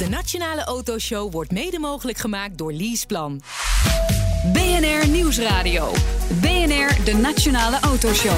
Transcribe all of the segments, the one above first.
De Nationale Autoshow wordt mede mogelijk gemaakt door Leaseplan. BNR Nieuwsradio. BNR, de Nationale Autoshow.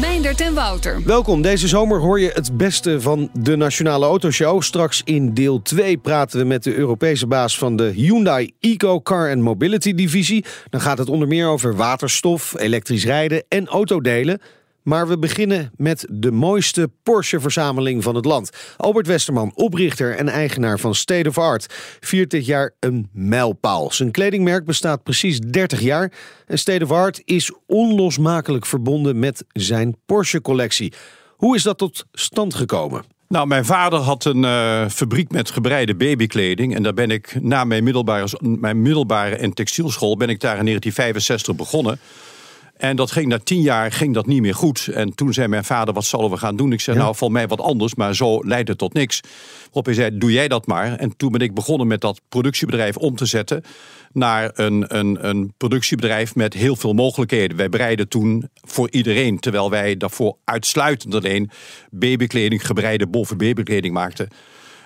Meindert en Wouter. Welkom. Deze zomer hoor je het beste van de Nationale Autoshow. Straks in deel 2 praten we met de Europese baas van de Hyundai Eco Car and Mobility Divisie. Dan gaat het onder meer over waterstof, elektrisch rijden en autodelen. Maar we beginnen met de mooiste Porsche-verzameling van het land. Albert Westerman, oprichter en eigenaar van State of Art, viert dit jaar een mijlpaal. Zijn kledingmerk bestaat precies 30 jaar. En State of Art is onlosmakelijk verbonden met zijn Porsche-collectie. Hoe is dat tot stand gekomen? Nou, mijn vader had een uh, fabriek met gebreide babykleding. En daar ben ik na mijn middelbare, mijn middelbare en textielschool... ben ik daar in 1965 begonnen. En dat ging na tien jaar ging dat niet meer goed. En toen zei mijn vader, wat zullen we gaan doen? Ik zei, nou, voor mij wat anders, maar zo leidt het tot niks. Hij zei, doe jij dat maar. En toen ben ik begonnen met dat productiebedrijf om te zetten... naar een, een, een productiebedrijf met heel veel mogelijkheden. Wij breiden toen voor iedereen, terwijl wij daarvoor uitsluitend alleen... babykleding, gebreide boven babykleding maakten.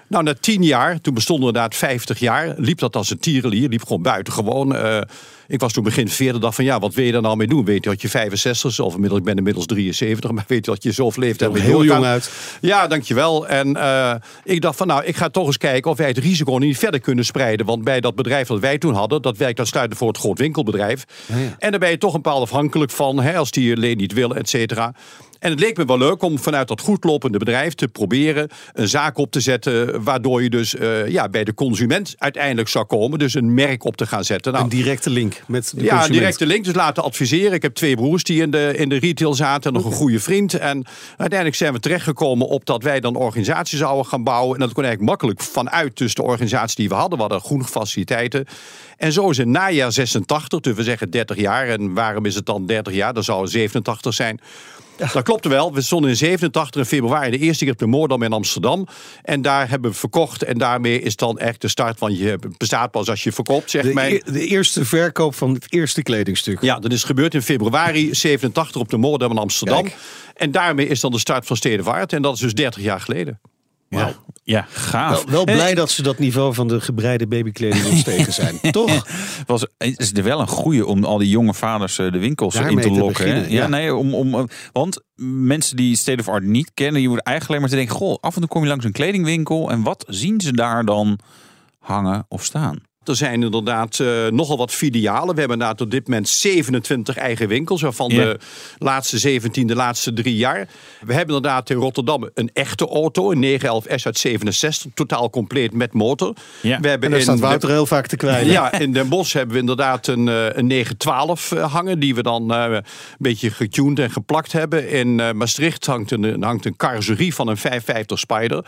Nou, na tien jaar, toen bestonden we inderdaad 50 jaar, liep dat als een tierenlier, liep gewoon buitengewoon. Uh, ik was toen begin 40, dacht van ja, wat wil je daar nou mee doen? Weet je dat je 65 is, of inmiddels, ik ben inmiddels 73, maar weet je dat je zoveel leeftijd hebt? Heel jong uit. Ja, dankjewel. En uh, ik dacht van nou, ik ga toch eens kijken of wij het risico niet verder kunnen spreiden. Want bij dat bedrijf dat wij toen hadden, dat werkt uitsluitend voor het groot winkelbedrijf. Ja, ja. En daar ben je toch een bepaald afhankelijk van, hè, als die alleen niet willen, et cetera. En het leek me wel leuk om vanuit dat goedlopende bedrijf te proberen een zaak op te zetten. Waardoor je dus uh, ja, bij de consument uiteindelijk zou komen. Dus een merk op te gaan zetten. Nou, een directe link met de Ja, consument. een directe link. Dus laten adviseren. Ik heb twee broers die in de, in de retail zaten. En nog okay. een goede vriend. En uiteindelijk zijn we terechtgekomen op dat wij dan organisaties zouden gaan bouwen. En dat kon eigenlijk makkelijk vanuit dus de organisatie die we hadden. We hadden groene faciliteiten. En zo is het najaar 86, dus we zeggen 30 jaar. En waarom is het dan 30 jaar? Dat zou 87 zijn. Dat klopte wel. We stonden in 87 in februari de eerste keer op de Moordam in Amsterdam. En daar hebben we verkocht. En daarmee is dan echt de start van je bestaat pas als je verkoopt, zeg maar. E de eerste verkoop van het eerste kledingstuk. Ja, dat is gebeurd in februari 87 op de Moordam in Amsterdam. Kijk. En daarmee is dan de start van Stedenvaart. En dat is dus 30 jaar geleden. Wow. Ja, gaaf. Wel, wel blij dat ze dat niveau van de gebreide babykleding ontsteken zijn. Toch? Was, is er wel een goede om al die jonge vaders de winkels Daarmee in te te lokken. beginnen, ja, ja. nee, om, om, want mensen die State of Art niet kennen, je moet eigenlijk alleen maar te denken: goh, af en toe kom je langs een kledingwinkel en wat zien ze daar dan hangen of staan? Er zijn inderdaad uh, nogal wat filialen. We hebben inderdaad op dit moment 27 eigen winkels, waarvan ja. de laatste 17 de laatste drie jaar. We hebben inderdaad in Rotterdam een echte auto, een 911 S uit 67, totaal compleet met motor. Ja. We hebben en daar staat Wouter heel vaak te kwijt. Ja, in Den Bosch hebben we inderdaad een, uh, een 912 hangen, die we dan uh, een beetje getuned en geplakt hebben. In Maastricht hangt een, hangt een carrosserie van een 550 Spider.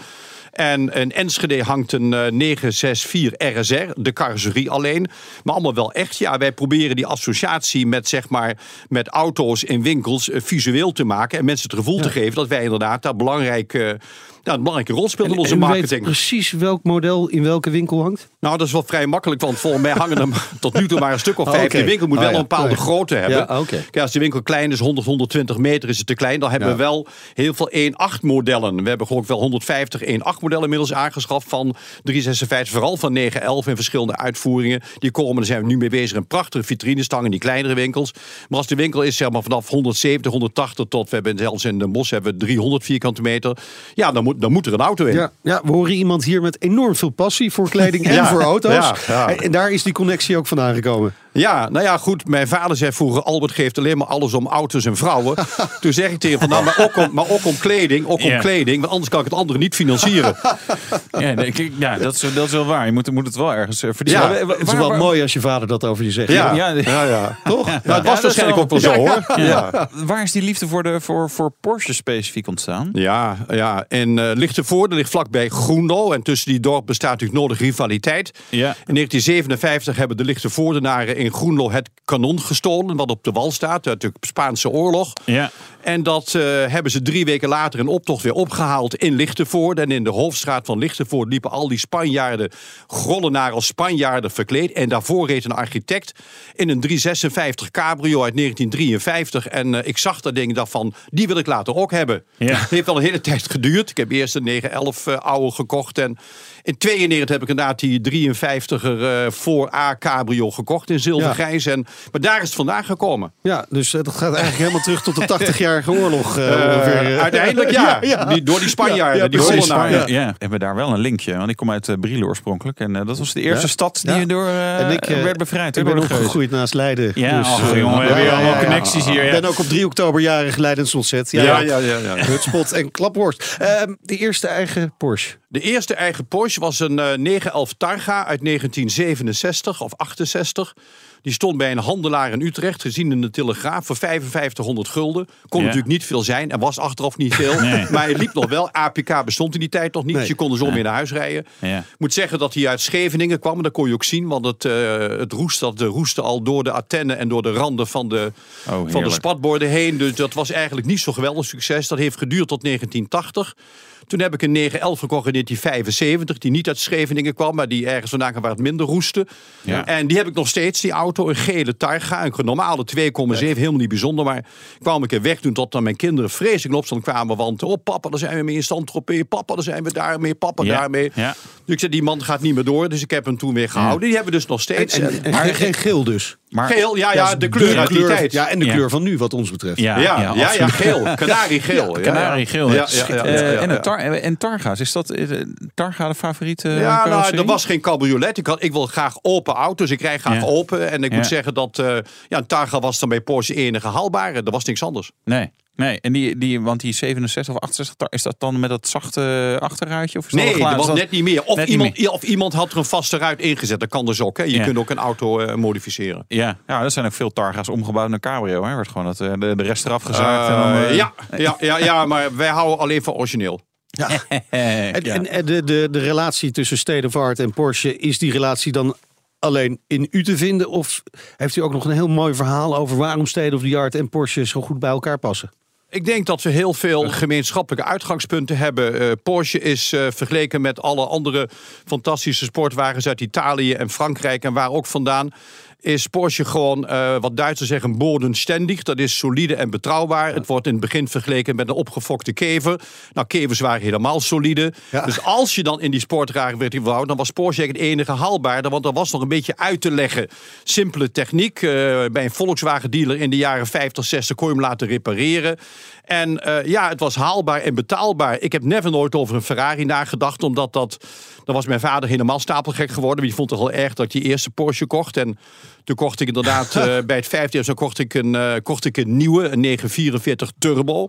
En in Enschede hangt een uh, 964 RSR, de carrosserie alleen. Maar allemaal wel echt. Ja, wij proberen die associatie met, zeg maar, met auto's in winkels uh, visueel te maken. En mensen het gevoel ja. te geven dat wij inderdaad daar belangrijk... Ja, een belangrijke rol speelt in onze en marketing. Weet precies welk model in welke winkel hangt? Nou, dat is wel vrij makkelijk, want volgens mij hangen er tot nu toe maar een stuk of vijf. Oh, okay. De winkel moet oh, wel ja. een bepaalde grootte hebben. Ja, okay. Kijk, als de winkel klein is, 100, 120 meter is het te klein, dan hebben we wel heel veel 1.8 modellen. We hebben ook wel 150 1.8 modellen inmiddels aangeschaft van 356, vooral van 911 in verschillende uitvoeringen. Die komen, daar zijn we nu mee bezig, een prachtige vitrinestangen in die kleinere winkels. Maar als de winkel is zeg maar vanaf 170, 180 tot, we hebben zelfs in de bos hebben we 300 vierkante meter. Ja, dan moet, dan moet er een auto in. Ja, ja, we horen iemand hier met enorm veel passie voor kleding en Ja, voor auto's. ja, en daar is die connectie ook vandaan gekomen. Ja, nou ja, goed. Mijn vader zei vroeger: Albert geeft alleen maar alles om auto's en vrouwen. Toen zeg ik tegen hem: van, nou, maar ook om, maar ook om kleding. Ook om Ja. kleding, want anders kan ik het andere niet financieren. Ja, nee, ja dat, is, dat is wel waar. Je moet, moet het wel ergens eh, verdienen. Ja, Het is wel waar- mooi als je vader dat over je zegt. Ja, Ja, ja, ja. ja. Toch? Nou, het was dat waarschijnlijk ook wel zo hoor. Ja. Waar is die liefde voor, de, voor, voor Porsche specifiek ontstaan? Ja, ja. en uh, Lichtenvoorde ligt vlakbij Groenlo. En tussen die dorp bestaat natuurlijk nodig rivaliteit. Ja. In 1957 hebben de Lichtenvoordenaren in Groenlo het kanon gestolen. Wat op de wal staat uit de Spaanse oorlog. Ja. En dat eh, hebben ze drie weken later in optocht weer opgehaald in Lichtenvoort. En in de hoofdstraat van Lichtenvoort liepen al die Spanjaarden, grollenaar als Spanjaarden verkleed. En daarvoor reed een architect in een 356 Cabrio uit 1953. En eh, ik zag dat ding dacht van, die wil ik later ook hebben. Ja. Het heeft wel een hele tijd geduurd. Ik heb eerst een 911 uh, oude gekocht. En in 92 heb ik inderdaad die 53er eh, voor A Cabrio gekocht in zilvergrijs. En, maar daar is het vandaan gekomen. Ja, dus eh, dat gaat eigenlijk helemaal terug tot de 80-jarige oorlog. eh, Eh, eh. uiteindelijk ja. Die, door die Spanjaarden, Ja, ja, die precies. Hollandaren. Ja, ja. Hebben we daar wel een linkje? Want ik kom uit uh, Brielen oorspronkelijk. En uh, dat was de eerste Ja? stad die Ja. door uh, En ik, eh, werd bevrijd. Ik hè, ben door de Geuzen. opgegroeid naast Leiden. Ja, dus, eh, jongen, we hebben hier allemaal connecties hier, Ik ja. ben ook op 3 oktober jarig Leidensontzet. Ja, Ja, ja, ja, ja, ja. Hutspot en klapworst. Ehm, de eerste eigen Porsche. De eerste eigen Porsche was een eh, 911 Targa uit 1967 of 68. Die stond bij een handelaar in Utrecht, gezien in de Telegraaf, voor 5500 gulden. Kon Ja. natuurlijk niet veel zijn en was achteraf niet veel. Nee. Maar hij liep nog wel. APK bestond in die tijd nog niet, Nee. dus je kon er zo mee naar huis rijden. Ja. Ik moet zeggen dat hij uit Scheveningen kwam. En dat kon je ook zien, want het, eh het roest, dat roestte al door de antennen en door de randen van de, van de spatborden heen. Dus dat was eigenlijk niet zo geweldig succes. Dat heeft geduurd tot 1980. Toen heb ik een 911 gekocht in 1975, die niet uit Scheveningen kwam, maar die ergens vandaan kwam waar het minder roestte. Ja. En die heb ik nog steeds, die auto, een gele Targa, een normale 2,7, helemaal niet bijzonder, maar ik kwam een keer weg toen tot dan mijn kinderen vreselijk in opstand kwamen, want oh papa, daar zijn we mee in Saint-Tropez, papa, daar zijn we daarmee, papa, Ja. daarmee. Ja. Dus ik zei, die man gaat niet meer door, dus ik heb hem toen weer gehouden. Die hebben we dus nog steeds. En, en, en geen, geen geel dus. Maar, Geel, ja, ja, de kleur uit die tijd. Ja, en de Ja. kleur van nu wat ons betreft. Ja, Ja, ja, geel. Kanariegeel. Ja, Kanariegeel. Ja, ja, ja, ja, Eh, ja, en, een tar en Targa's, is dat eh, Targa de favoriete Ja, nou, carrosserie? er was geen cabriolet. Ik, had, ik wil graag open auto's. Ik rijd graag Ja. open. En ik Ja. moet zeggen dat eh, ja, een Targa was dan bij Porsche enige haalbare. Er was niks anders. Nee. Nee, en die, die, want die 67 of 68, tar- is dat dan met dat zachte achterruitje? Of is Nee, dat was net niet meer. Of, net iemand, meer. of iemand had er een vaste ruit ingezet. Dat kan dus ook. Hè. Je Ja. kunt ook een auto eh, modificeren. Ja, ja, er zijn ook veel Targa's omgebouwd naar cabrio. Hè. Wordt gewoon dat, eh, de, de rest eraf gezaagd. en dan, Eh, eh, ja, ja, ja, ja, maar wij houden alleen van origineel. En, ja. en, en de, de, de relatie tussen State of Art en Porsche, is die relatie dan alleen in u te vinden? Of heeft u ook nog een heel mooi verhaal over waarom State of the Art en Porsche zo goed bij elkaar passen? Ik denk dat we heel veel gemeenschappelijke uitgangspunten hebben. Eh, Porsche is eh, vergeleken met alle andere fantastische sportwagens uit Italië en Frankrijk en waar ook vandaan. Is Porsche gewoon, eh, wat Duitsers zeggen, bodenständig. Dat is solide en betrouwbaar. Het wordt in het begin vergeleken met een opgefokte kever. Nou, kevers waren helemaal solide. Ja. Dus als je dan in die sportwagen werd wou, dan was Porsche het enige haalbaarde. Want er was nog een beetje uit te leggen. Simpele techniek. eh, bij een Volkswagen dealer in de jaren 50, 60 kon je hem laten repareren. En eh, ja, het was haalbaar en betaalbaar. Ik heb never nooit over een Ferrari nagedacht, omdat dat... Dan was mijn vader helemaal stapelgek geworden. Die vond het wel erg dat die eerste Porsche kocht. En toen kocht ik inderdaad eh, bij het vijfde jaar zo kocht ik, een, eh, kocht ik een nieuwe, een 944 Turbo.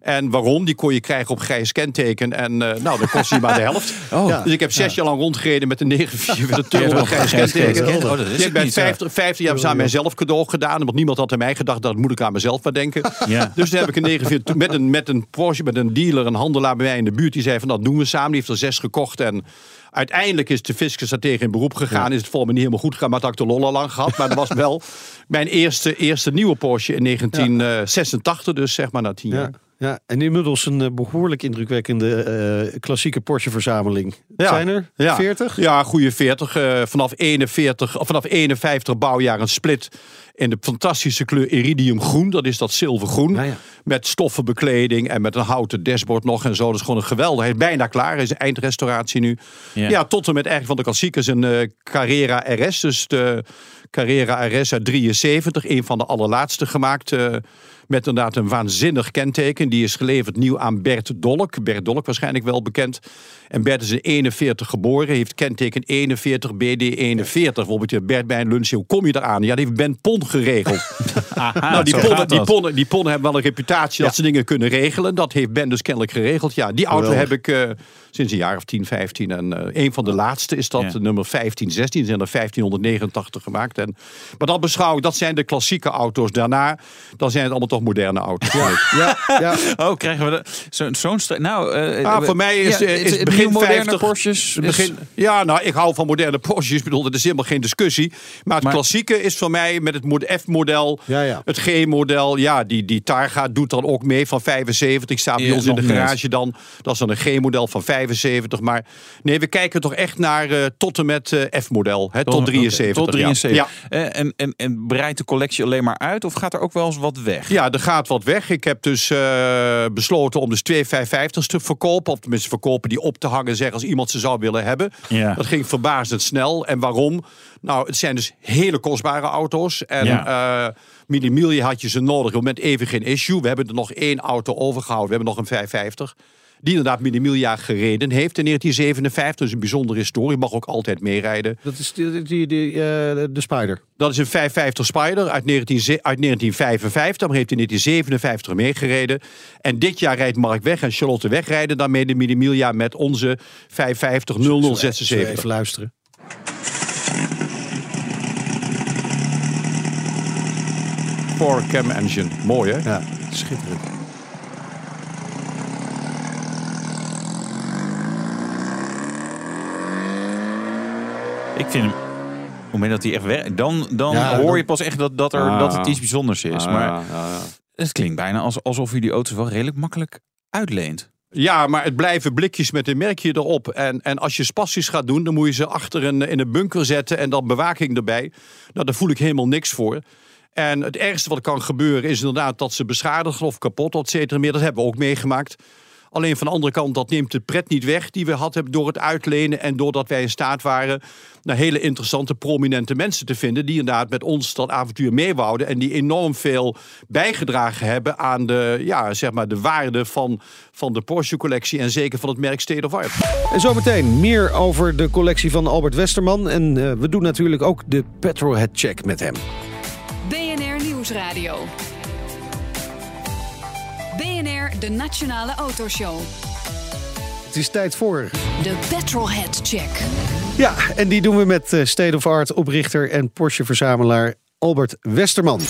En waarom? Die kon je krijgen op grijs kenteken. En eh, nou, dan kost hij maar de helft. Oh. Dus ik heb zes jaar lang rondgereden met een 944 Turbo Ja, op grijs kenteken. Oh, dat is heb ik bij niet, 50, 50 jaar aan mijzelf cadeau gedaan. Want niemand had aan mij gedacht, dat moet ik aan mezelf maar denken. Ja. Dus toen heb ik een 49 met een, met een Porsche, met een dealer, een handelaar bij mij in de buurt. Die zei van, dat doen we samen. Die heeft er zes gekocht en... Uiteindelijk is de fiscus daar tegen in beroep gegaan. Is het voor me niet helemaal goed gegaan, maar dat had ik de lol al lang gehad. Maar dat was wel mijn eerste, eerste nieuwe Porsche in 1986, dus zeg maar na tien jaar. Ja, ja, en inmiddels een eh, behoorlijk indrukwekkende eh, klassieke Porsche-verzameling. Ja. Zijn er Ja. 40? Ja, goede 40. Eh, vanaf 41, of vanaf 51 bouwjaar een split in de fantastische kleur iridium groen. Dat is dat zilvergroen. Ja. Met stoffenbekleding en met een houten dashboard nog en zo. Dat is gewoon een geweldig. Hij is bijna klaar. Is eindrestauratie nu. Ja. Tot en met eigenlijk van de klassiekers een Carrera RS. Dus de Carrera RS uit 73. Een van de allerlaatste gemaakt. Met inderdaad een waanzinnig kenteken. Die is geleverd nieuw aan Bert Dolk. Bert Dolk waarschijnlijk wel bekend. En Bert is in 41 geboren. Heeft kenteken 41 BD 41. Bijvoorbeeld Bert bij een lunch. Hoe kom je eraan? Ja, die heeft Ben Pon geregeld. nou, die gaat die, ponnen, die ponnen hebben wel een reputatie dat ze dingen kunnen regelen. Dat heeft Ben dus kennelijk geregeld. Ja, die auto Geweldig. heb ik eh, sinds een jaar of 10, 15. En eh, een van de laatste is dat, Ja. nummer 15, 16. Er zijn er 1589 gemaakt. En, maar dat beschouw ik, dat zijn de klassieke auto's. Daarna, dan zijn het allemaal toch moderne auto's. Ja, ja. Oh, krijgen we zo- zo'n... nou, eh, Ah, voor mij is, is het begin moderne 50. Porsches. is- Begin, ja, nou, ik hou van moderne Porsches. Ik bedoel, dat is helemaal geen discussie. Maar het Maar- klassieke is voor mij met het mod- F-model, Ja, ja. het G-model. Ja, die, die Targa doet dan ook mee van 75. Staat bij ons in de net. garage dan. Dat is dan een G-model van 75. Maar nee, we kijken toch echt naar eh, tot en met eh, F-model. hè, Tot, Oké, 73. Tot 73. Ja. Eh, En, en, en breidt de collectie alleen maar uit? Of gaat er ook wel eens wat weg? Ja, er gaat wat weg. Ik heb dus besloten om dus twee 550's te verkopen. Of tenminste verkopen die op te hangen, zeg als iemand ze zou willen hebben. Ja. Dat ging verbazend snel. En waarom? Nou, het zijn dus hele kostbare auto's. En Ja. Miglia had je ze nodig. Op het moment even geen issue. We hebben er nog één auto overgehouden. We hebben nog een 550. Die inderdaad Mini Miglia gereden heeft in 1957. Dus een bijzondere historie. Mag ook altijd meerijden. Dat is die, die, die, eh, de Spider. Dat is een 550 Spider uit, 19, uit 1955. Maar heeft in 1957 meegereden. En dit jaar rijdt Mark Weg en Charlotte Wegrijden daarmee de Mini Miglia met onze 550 Zullen we 0076. Even luisteren. Four cam engine. Mooi hè? Ja, schitterend. Ik vind hem... Op het moment dat hij echt werkt, dan, dan Ja, hoor dan- je pas echt dat, dat, er, Ah. dat het iets bijzonders is. Ah, maar het klinkt bijna als, alsof je die auto's wel redelijk makkelijk uitleent. Ja, maar het blijven blikjes met een merkje erop. En, en als je spassies gaat doen, dan moet je ze achter een, in een bunker zetten en dan bewaking erbij. Nou, daar voel ik helemaal niks voor. En het ergste wat kan gebeuren is inderdaad dat ze beschadigen of kapot, et cetera. meer. Dat hebben we ook meegemaakt. Alleen van de andere kant, dat neemt de pret niet weg die we hadden hebben door het uitlenen. En doordat wij in staat waren naar hele interessante, prominente mensen te vinden. Die inderdaad met ons dat avontuur meewouden. En die enorm veel bijgedragen hebben aan de, ja, zeg maar de waarde van, van de Porsche-collectie. En zeker van het merk State of Art. En zometeen meer over de collectie van Albert Westerman. En eh, we doen natuurlijk ook de Petrolhead Check met hem. BNR Nieuwsradio. De Nationale Autoshow. Het is tijd voor. De Petrolhead Check. Ja, en die doen we met eh, State of Art oprichter en Porsche-verzamelaar Albert Westerman.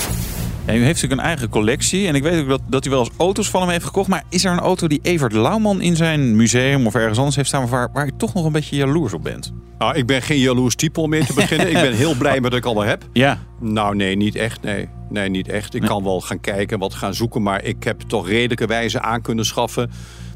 Ja, u heeft natuurlijk een eigen collectie. En ik weet ook dat, dat u wel eens auto's van hem heeft gekocht. Maar is er een auto die Evert Lauwman in zijn museum of ergens anders heeft staan... waar, waar u toch nog een beetje jaloers op bent? Nou, ik ben geen jaloers type om mee te beginnen. ik ben heel blij met wat ik al heb. Ja. Nou, nee, niet echt. Nee, nee niet echt. Ik kan wel gaan kijken, wat gaan zoeken. Maar ik heb toch redelijke wijze aan kunnen schaffen.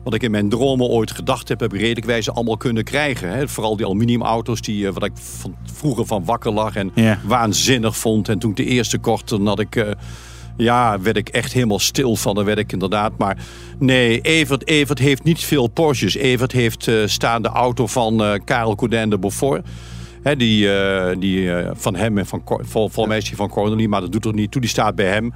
Wat ik in mijn dromen ooit gedacht heb, heb ik redelijk wijze allemaal kunnen krijgen. Hè. Vooral die aluminiumauto's, die, eh, wat ik van, vroeger van wakker lag en Ja. waanzinnig vond. En toen ik de eerste kocht, dan had ik... eh, ja, werd ik echt helemaal stil van. Dan werd ik inderdaad. Maar nee, Evert, Evert heeft niet veel Porsches. Evert heeft eh staan de auto van Karel Coudin de Beaufort. Hè, die die van hem en van vol, volgens mij is die van Cornely, maar dat doet er niet toe. Die staat bij hem.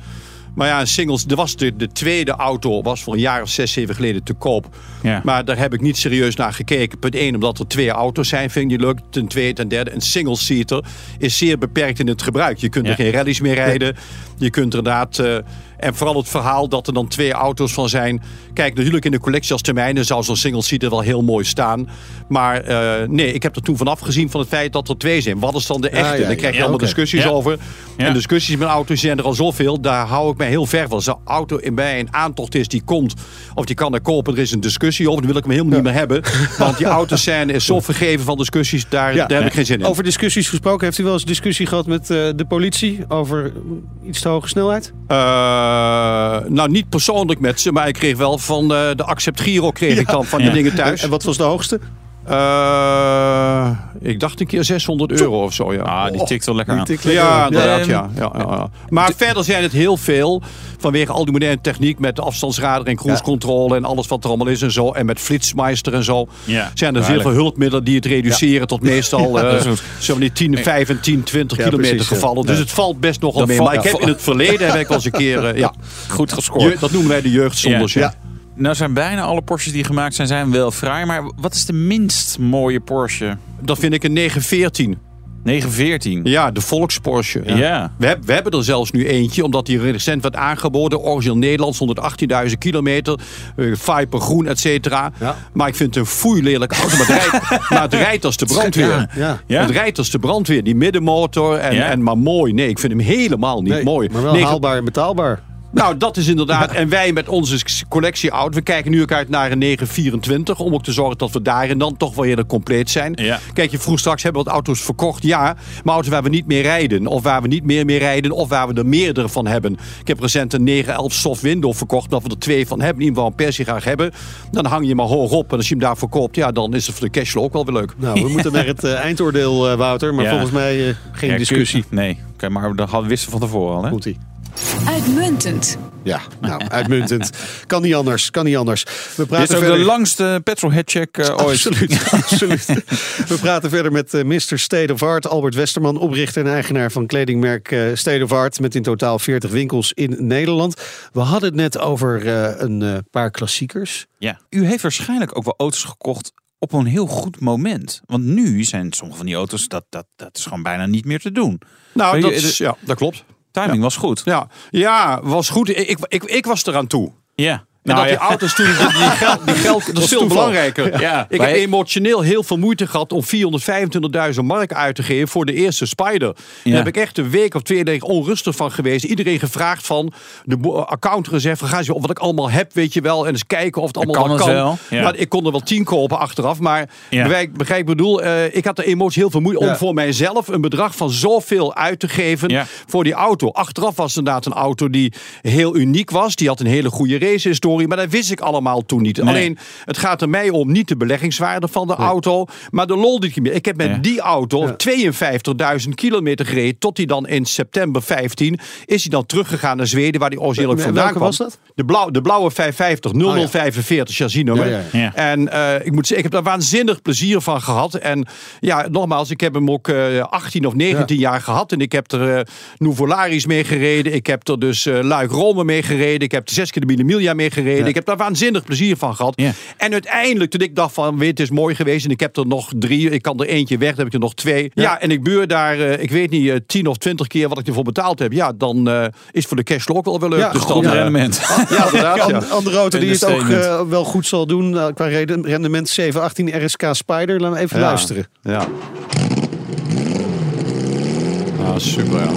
Maar ja, singles, er was de, de tweede auto was voor een jaar of zes, zeven geleden te koop. Ja. Maar daar heb ik niet serieus naar gekeken. Punt één, omdat er twee auto's zijn, vind niet leuk. Ten tweede, ten derde, een single-seater is zeer beperkt in het gebruik. Je kunt Ja. er geen rallies meer rijden. Je kunt er inderdaad... eh, en vooral het verhaal dat er dan twee auto's van zijn. Kijk, natuurlijk in de collectie als termijnen zou zo'n single-seater wel heel mooi staan. Maar eh, nee, ik heb er toen vanaf gezien van het feit dat er twee zijn. Wat is dan de echte? ja, ja. Daar krijg je allemaal discussies over. En discussies met auto's zijn er al zoveel. Daar hou ik mij heel ver van. Als een auto in bij een aantocht is die komt, of die kan er kopen, er is een discussie over. Dan wil ik hem helemaal niet meer hebben. Want die auto's zijn is zo vergeven van discussies. Daar, daar heb ik geen zin in. Over discussies gesproken. Heeft u wel eens discussie gehad met eh, de politie over iets te hoge snelheid? Eh, nou, niet persoonlijk met ze, maar ik kreeg wel van eh, de Accept Giro kreeg ik dan van de dingen thuis. En wat was de hoogste? Eh, ik dacht een keer 600 euro of zo, ja. Ah, die tikt wel lekker aan. Ja, inderdaad, ja. ja, ja, ja. Maar verder zijn het heel veel. Vanwege al die moderne techniek met de afstandsradar en cruise controle en alles wat er allemaal is en zo. En met Flitsmeister en zo. Ja. Zijn er Ja, veel hulpmiddelen die het reduceren tot meestal eh maar die 10, 5 en 10, 20 Ja, kilometer precies, ja. gevallen. Dus het valt best nogal Dat mee. valt- maar ik heb in het verleden heb ik al eens een keer, eh, ja, Goed gescoord. je- dat noemen wij de jeugdzonders. Ja. Nou zijn bijna alle Porsches die gemaakt zijn, zijn wel fraai. Maar wat is de minst mooie Porsche? Dat vind ik een 914. 914. Ja, de Volks-Porsche. Ja. We, we hebben er zelfs nu eentje, omdat die recent werd aangeboden. Origineel Nederlands, 118.000 kilometer. eh, Viper groen, et cetera. Ja. Maar ik vind het een foei lelijke auto. Maar het rijdt, maar het rijdt als de brandweer. Ja. Ja? Het rijdt als de brandweer. Die middenmotor. En, Ja. en maar mooi. Nee, ik vind hem helemaal niet Nee, mooi. Maar wel Negen- haalbaar en betaalbaar. Nou, dat is inderdaad. En wij met onze collectie oud, we kijken nu ook uit naar een 924. Om ook te zorgen dat we daarin dan toch wel eerder compleet zijn. Ja. Kijk, je vroeg straks, hebben we wat auto's verkocht? Ja, maar auto's waar we niet meer rijden. Of waar we niet meer mee rijden. Of waar we er meerdere van hebben. Ik heb recent een 911 soft window verkocht. Dat we er twee van hebben. In ieder geval een persie graag hebben. Dan hang je maar hoog op. En als je hem daar verkoopt, ja, dan is het voor de cashflow ook wel weer leuk. Nou, we moeten naar het eh, eindoordeel, eh, Wouter. Maar Ja. volgens mij eh, geen Ja, discussie. kun- Nee, Oké, maar dat hadden we wisten van tevoren al. Hè? Komt-ie. Uitmuntend. Ja, nou, uitmuntend. Kan niet anders, kan niet anders. We Dit praten is ook verder... de langste petrolheadcheck ooit. Absoluut, absoluut. We praten verder met eh, Mr. State of Art, Albert Westerman, oprichter en eigenaar van kledingmerk eh, State of Art, met in totaal 40 winkels in Nederland. We hadden het net over eh, een eh, paar klassiekers. Ja. U heeft waarschijnlijk ook wel auto's gekocht op een heel goed moment. Want nu zijn sommige van die auto's, dat, dat, dat is gewoon bijna niet meer te doen. Nou, dat, je- is, ja, dat klopt. Timing was goed. Ja, ja was goed. Ik, ik, ik, was eraan toe. Ja. En Nou dat die ja. auto's toen, die, die geld, die geld dat is veel toeval. belangrijker. Ja, ik heb emotioneel heel veel moeite gehad om 425.000 mark uit te geven voor de eerste Spider. Daar Ja. heb ik echt een week of twee dagen onrustig van geweest. Iedereen gevraagd van de bo- account gezegd van ga eens op wat ik allemaal heb, weet je wel. En eens kijken of het allemaal Kan kan. wel, ja. Maar ik kon er wel tien kopen achteraf. Maar Ja. begrijp, begrijp ik bedoel, eh, ik had er emotie heel veel moeite Ja. om voor mijzelf een bedrag van zoveel uit te geven Ja. voor die auto. Achteraf was het inderdaad een auto die heel uniek was. Die had een hele goede Maar dat wist ik allemaal toen niet. Nee. Alleen, het gaat er mij om niet de beleggingswaarde van de auto. Maar de lol die ik meer. Ik heb met Ja. die auto 52.000 kilometer gereden. Tot hij dan in september 15 is hij dan teruggegaan naar Zweden. Waar hij origineel Welke vandaan kwam. was dat? De, blauw, de blauwe 550 0045 chassisnummer. Ja, ja, ja. En eh, ik moet zeggen, ik heb daar waanzinnig plezier van gehad. En ja, nogmaals, ik heb hem ook eh 18 of 19 jaar gehad. En ik heb er eh Nouvolaris mee gereden. Ik heb er dus eh Luik Rome mee gereden. Ik heb er zes keer de Mille Miglia mee gereden. Ja. Ik heb daar waanzinnig plezier van gehad. Ja. En uiteindelijk, toen ik dacht van, weet, het is mooi geweest. En ik heb er nog drie. Ik kan er eentje weg, dan heb ik er nog twee. Ja, en ik beur daar, eh, ik weet niet, eh, 10 of 20 keer wat ik ervoor betaald heb. Ja, dan eh, is voor de cashflow ook wel weer leuk. Ja, dus goed rendement. ja, inderdaad. Andere auto die het ook eh, wel goed zal doen qua reden- rendement 718 RSK Spider. Laten we even Ja. luisteren. Ja. Ah, super.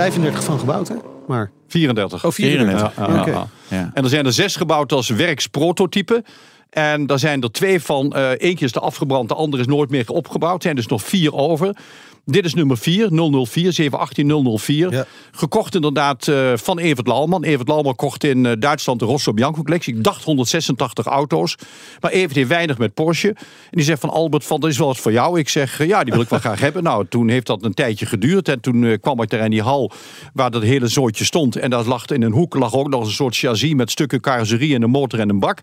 Ja. Ja. 35 van gebouwd, hè? Maar, 34. oh, 34. 34. Ja, Oké. ja, ja. Ja. En er zijn er zes gebouwd als werksprototype. En daar zijn er twee van. eh eentje is de afgebrand, de andere is nooit meer opgebouwd. Er zijn dus nog vier over. Dit is nummer 4, 004, 718 004. Ja. Gekocht inderdaad eh, van Evert Lauwman. Evert Lauwman kocht in eh, Duitsland de Rosso Bianco collectie. Ik dacht 186 auto's. Maar Evert heeft weinig met Porsche. En die zegt van Albert, van, dat is wel wat voor jou. Ik zeg, eh, ja, die wil ik wel graag hebben. Nou, toen heeft dat een tijdje geduurd. En toen kwam ik daar in die hal waar dat hele zootje stond. En daar lag in een hoek lag ook nog een soort chassis met stukken carrosserie en een motor en een bak.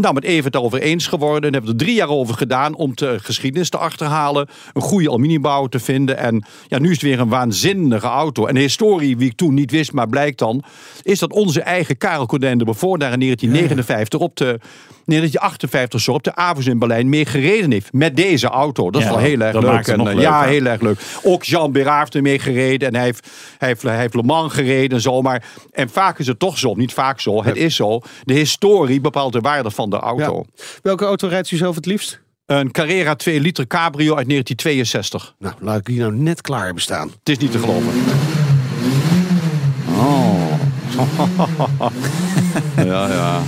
Nou, met Evert over eens geworden. En hebben we er drie jaar over gedaan om de geschiedenis te achterhalen. Een goede aluminiumbouw te vinden. En ja, nu is het weer een waanzinnige auto. En de historie, wie ik toen niet wist, maar blijkt dan... is dat onze eigen Karel Codijn de Beaufort daar in 1959 op de... 1958 zo op de Avus in Berlijn mee gereden heeft. Met deze auto. Dat is Ja, wel heel erg leuk. En, eh, ja, heel erg leuk. Ook Jean Bérard heeft er mee gereden. En hij heeft, hij, heeft, hij heeft Le Mans gereden en zo. Maar, en vaak is het toch zo. Niet vaak zo. Het is zo. De historie bepaalt de waarde van de auto. Welke auto rijdt u zelf het liefst? Een Carrera 2 liter cabrio uit 1962. Nou, laat ik die nou net klaar hebben staan. Het is niet te geloven. ja, ja.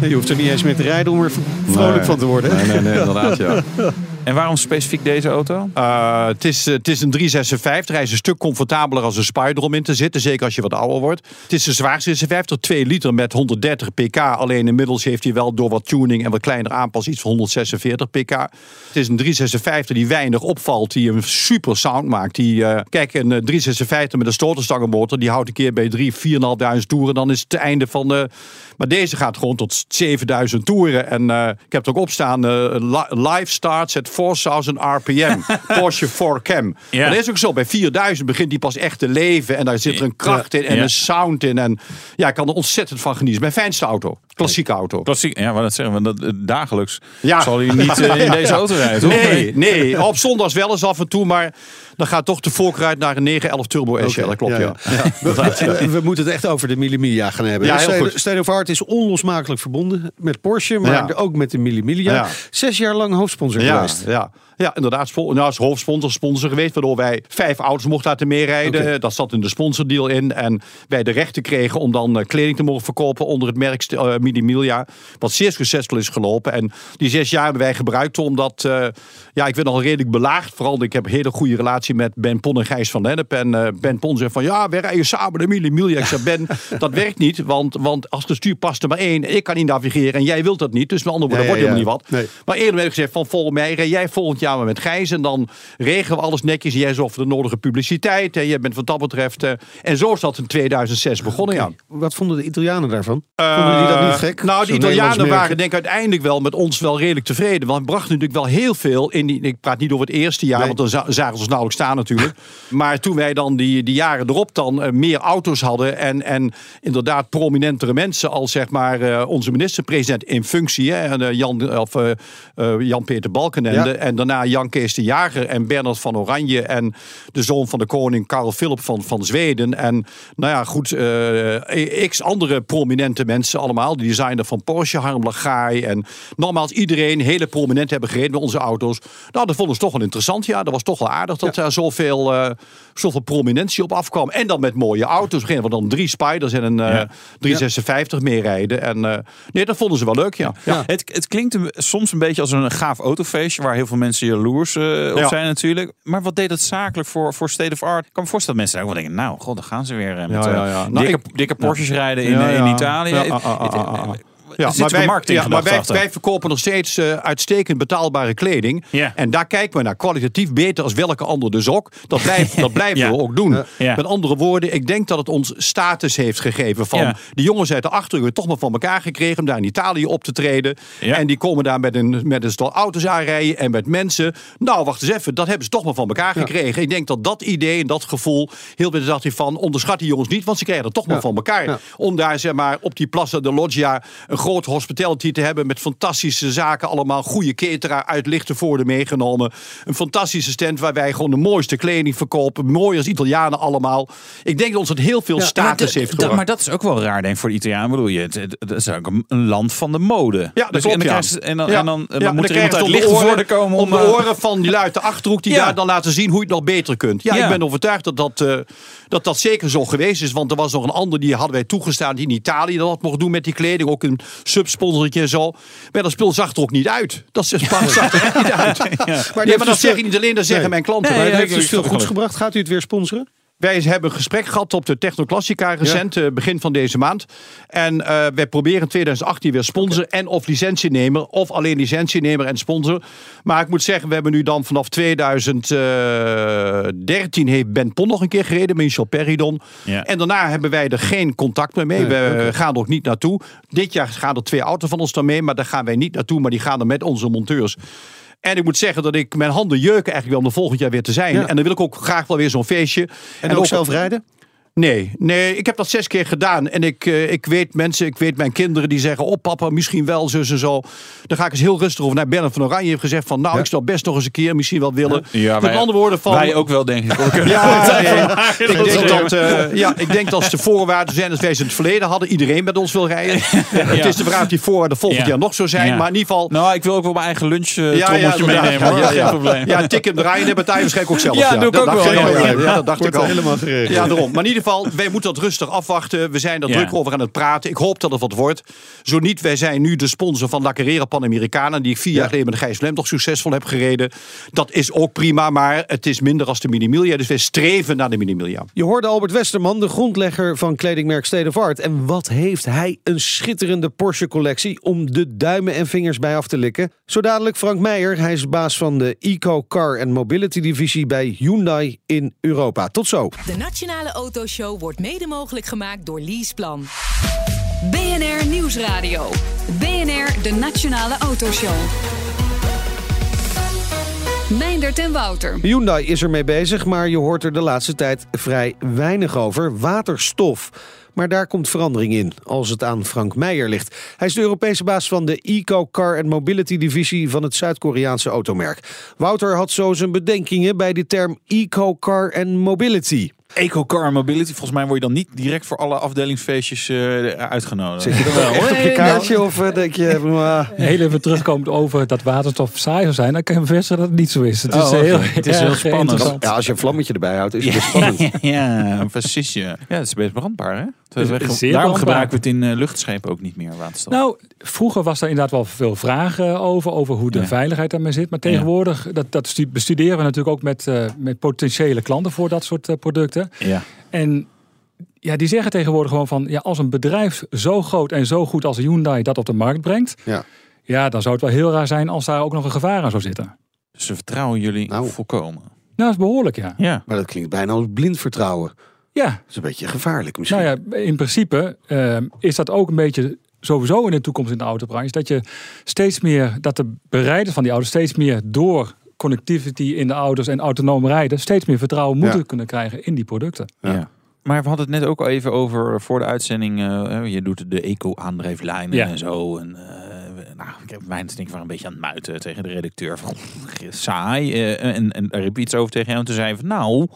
Je hoeft er niet eens mee te rijden om er vrolijk van te worden. Nee, nee, nee, inderdaad, ja. En waarom specifiek deze auto? Uh, het, is, eh, het is een 356. Hij is een stuk comfortabeler als een Spider om in te zitten. Zeker als je wat ouder wordt. Het is een zwaar 56, 2 liter met 130 pk. Alleen inmiddels heeft hij wel door wat tuning en wat kleiner aanpas iets van 146 pk. Het is een 356 die weinig opvalt. Die een super sound maakt. Die, eh, kijk, een eh, 356 met een stoterstangenmotor. Die houdt een keer bij 3, 4.500 toeren. Dan is het het einde van de... Maar deze gaat gewoon tot 7000 toeren. En eh, ik heb er ook op staan. eh, li- live starts at 4000 rpm. Porsche 4Cam. Ja. Maar dat is ook zo. Bij 4000 begint die pas echt te leven. En daar zit er een kracht in en Ja. een sound in. En ja, ik kan er ontzettend van genieten. Mijn fijnste auto. Klassieke auto. Klassiek, ja, maar dat zeggen we. Dat, eh, dagelijks Ja. zal hij niet eh, in deze auto rijden, toch? Nee, nee. Op zondags wel eens af en toe, maar dan gaat toch de voorkeur uit naar een 911 Turbo SL. Dat klopt, ja. We, we- we moeten het echt over de Millimilia gaan hebben. Ja, heel goed. State of Art is onlosmakelijk verbonden met Porsche, maar Ja. ook met de Millimilia. Ja. Zes jaar lang hoofdsponsor Ja, geweest. ja. Ja, inderdaad. Nou, als hoofdsponsor sponsor geweest, waardoor wij vijf auto's mochten laten meerijden. Dat zat in de sponsordeal in. En wij de rechten kregen om dan eh, kleding te mogen verkopen onder het merk uh, Minimilia. Wat zeer succesvol is gelopen. En die zes jaar hebben wij gebruikt omdat, eh, ja, ik werd al redelijk belaagd. Vooral, ik heb een hele goede relatie met Ben Pon en Gijs van Lennep. En eh, Ben Pon zei van, ja, we rijden samen de Minimilia. Ik zei, Ben, dat werkt niet. Want, want als het stuur past er maar één. Ik kan niet navigeren en jij wilt dat niet. Dus met andere woorden, dat ja, wordt helemaal ja. niet wat. Nee. Maar eerder werd gezegd van volgens mij rij jij volgend jaar maar met Gijs. En dan regelen we alles netjes. Jij zorgt voor de nodige publiciteit. En je bent wat dat betreft... eh, en zo is dat in 2006 begonnen, ja. Wat vonden de Italianen daarvan? Vonden die dat niet gek? Nou, de Italianen waren denk ik uiteindelijk wel met ons wel redelijk tevreden. Want we brachten natuurlijk wel heel veel in die... Ik praat niet over het eerste jaar, Nee. want dan za- zagen ze ons nauwelijks staan natuurlijk. maar toen wij dan die, die jaren erop dan eh, meer auto's hadden... En, en inderdaad prominentere mensen als zeg maar eh, onze minister-president in functie... Hè, en, eh, Jan, of, eh, eh, Jan-Peter Balkenende. Ja. En daarna Jan Kees de Jager en Bernard van Oranje... en de zoon van de koning Karel Philip van, van Zweden. En nou ja, goed, eh, x andere prominente mensen allemaal. De designer van Porsche, Harm Lagai. En nogmaals, iedereen, hele prominent hebben gereden met onze auto's. Nou, dat vonden ze toch wel interessant. Ja, dat was toch wel aardig dat daar zoveel, eh, zoveel prominentie op afkwam. En dan met mooie auto's. Beginnen we dan drie Spiders en een eh, Ja. 356 mee rijden. En eh, nee, dat vonden ze wel leuk, ja. ja. Het, het klinkt een- soms een beetje als een gaaf autofeestje waar heel veel mensen jaloers eh, op zijn natuurlijk. Maar wat deed het zakelijk voor, voor State of Art? Ik kan me voorstellen dat mensen ook wel denken, nou, god, dan gaan ze weer eh, met eh. Nou, dikke, ik- dikke Porsches rijden in, eh, in. Italië. Ah, ah, ah, ah. er Ja, maar wij, marketing ja, maar wij, verkopen nog steeds eh, uitstekend betaalbare kleding. En daar kijken we naar kwalitatief beter als welke ander dus ook. Dat, blijft, dat blijven Ja. we ook doen. Met andere woorden, ik denk dat het ons status heeft gegeven. Van die jongens uit de Achterhoek toch maar van elkaar gekregen om daar in Italië op te treden. En die komen daar met een, met een stel auto's aanrijden en met mensen. Nou, wacht eens even, dat hebben ze toch maar van elkaar gekregen. Ik denk dat dat idee en dat gevoel, heel veel dacht hij van, onderschat die jongens niet, want ze krijgen het toch maar van elkaar. Om daar zeg maar op die Plaza de Loggia een groot hospitality te hebben met fantastische zaken allemaal. Goede cateraar uit Lichtenvoorde meegenomen. Een fantastische stand waar wij gewoon de mooiste kleding verkopen. Mooi als Italianen allemaal. Ik denk dat ons het heel veel Ja, status heeft gebracht. Maar dat is ook wel raar, denk ik, voor de Italianen. Bedoel je, het, het, het is ook een, een land van de mode. Ja, dat Dus- klopt, en dan, ja. en dan, Ja. en dan, dan moet er iemand uit de Lichtenvoorde komen om... om de eh, oren van die lui uit de Achterhoek die daar dan laten zien hoe je het nog beter kunt. Ja, Ja. ik ben overtuigd dat dat, eh, dat dat zeker zo geweest is. Want er was nog een ander die hadden wij toegestaan die in Italië dat mocht doen met die kleding. Ook een subsponsortje en zo. Maar dat spul zag er ook niet uit. Dat is- zag er niet uit. Maar, Nee, maar dat zeg ik niet alleen, dat zeggen Nee. mijn klanten. Nee, Maar ja, heeft dus veel goeds gebracht. Gaat u het weer sponsoren? Wij hebben een gesprek gehad op de Technoclassica recent, eh, begin van deze maand. En eh, wij proberen in 2018 weer sponsor en of licentienemer. Of alleen licentienemer en sponsor. Maar ik moet zeggen, we hebben nu dan vanaf 2013 heeft Ben Pon nog een keer gereden. Michel Peridon. Ja. En daarna hebben wij er geen contact meer mee. Nee, we gaan er ook niet naartoe. Dit jaar gaan er twee auto's van ons dan mee. Maar daar gaan wij niet naartoe. Maar die gaan er met onze monteurs. En ik moet zeggen dat ik mijn handen jeuken eigenlijk wel om er volgend jaar weer te zijn. En dan wil ik ook graag wel weer zo'n feestje. En, ook zelf rijden? Nee, nee, ik heb dat zes keer gedaan. En ik, eh, ik weet mensen, ik weet mijn kinderen die zeggen... oh papa, misschien wel, zus en zo. Dan ga ik eens heel rustig over naar Bernard van Oranje. heeft gezegd van, nou, Ja. ik zou best nog eens een keer misschien wel willen. Ja, Met andere woorden van... Wij ook wel, denk ik. Ja, nee. ik, denk dat, eh, ja, ik denk dat als de voorwaarden zijn als wij ze in het verleden hadden... iedereen met ons wil rijden. Het is de vraag of die voorwaarden volgend Ja. jaar nog zo zijn. Maar in ieder geval... Nou, ik wil ook wel mijn eigen lunch uh, Ja, trommeltje meenemen. Ja, Geen probleem. Ja, tik hem draaien, dat betaal je waarschijnlijk ook zelf. Ja, doe ik dat ook wel, ja, dat dacht ik al. helemaal geregeld. Ja, daarom. Maar in ieder geval, wij moeten dat rustig afwachten. We zijn er Ja. druk over aan het praten. Ik hoop dat het wat wordt. Zo niet, wij zijn nu de sponsor van La Carrera Panamericana... die ik vier jaar geleden met de Gijs Lem toch succesvol heb gereden. Dat is ook prima, maar het is minder als de Minimilia. Dus wij streven naar de Minimilia. Je hoorde Albert Westerman, de grondlegger van kledingmerk State of Art. En wat heeft hij een schitterende Porsche-collectie om de duimen en vingers bij af te likken. Zo dadelijk Frank Meijer, hij is baas van de Eco Car and Mobility divisie bij Hyundai in Europa. Tot zo. De Nationale Autoshow wordt mede mogelijk gemaakt door Leaseplan. BNR Nieuwsradio. BNR, de Nationale Autoshow. Meindert en Wouter. Hyundai is ermee bezig, maar je hoort er de laatste tijd vrij weinig over. Waterstof. Maar daar komt verandering in, als het aan Frank Meijer ligt. Hij is de Europese baas van de Eco Car and Mobility divisie van het Zuid-Koreaanse automerk. Wouter had zo zijn bedenkingen bij de term Eco Car and Mobility. Eco-car mobility. Volgens mij word je dan niet direct voor alle afdelingsfeestjes eh, uitgenodigd. Zit je dan wel echt op je kaartje of eh, denk je... "Mwah." Heel even terugkomend over dat waterstof saai zou zijn. Dan kan je bevestigen dat het niet zo is. Het is, Oh, oké. heel, Het is heel spannend. Ja, als je een vlammetje erbij houdt, is het best spannend. ja, precies. Ja. ja, het is best brandbaar, hè? Is Daarom brandbaar. gebruiken we het in eh, luchtschepen ook niet meer, waterstof. Nou, vroeger was er inderdaad wel veel vragen over, over hoe de Ja. veiligheid daarmee zit. Maar tegenwoordig, dat, dat stu- bestuderen we natuurlijk ook met, eh, met potentiële klanten voor dat soort eh, ja. En ja, die zeggen tegenwoordig gewoon van, ja, als een bedrijf zo groot en zo goed als Hyundai dat op de markt brengt, Ja. ja, dan zou het wel heel raar zijn als daar ook nog een gevaar aan zou zitten. Dus ze vertrouwen jullie Nou. volkomen. Nou, dat is behoorlijk, ja. Ja. Maar dat klinkt bijna als blind vertrouwen. Ja, Dat is een beetje gevaarlijk misschien. Nou ja, in principe eh, is dat ook een beetje sowieso in de toekomst in de autobranche. Dat je steeds meer, dat de bereiders van die auto's steeds meer door connectivity in de auto's en autonoom rijden, steeds meer vertrouwen moeten Ja. kunnen krijgen in die producten. Ja. Maar we hadden het net ook al even over voor de uitzending. eh, je doet de eco-aandrijflijnen Ja. en zo. En, eh, nou, ik heb mijn denk ik wel een beetje aan het muiten tegen de redacteur. Van, saai. eh, en, en daar iets over tegen jou. En toen zei hij van, nou,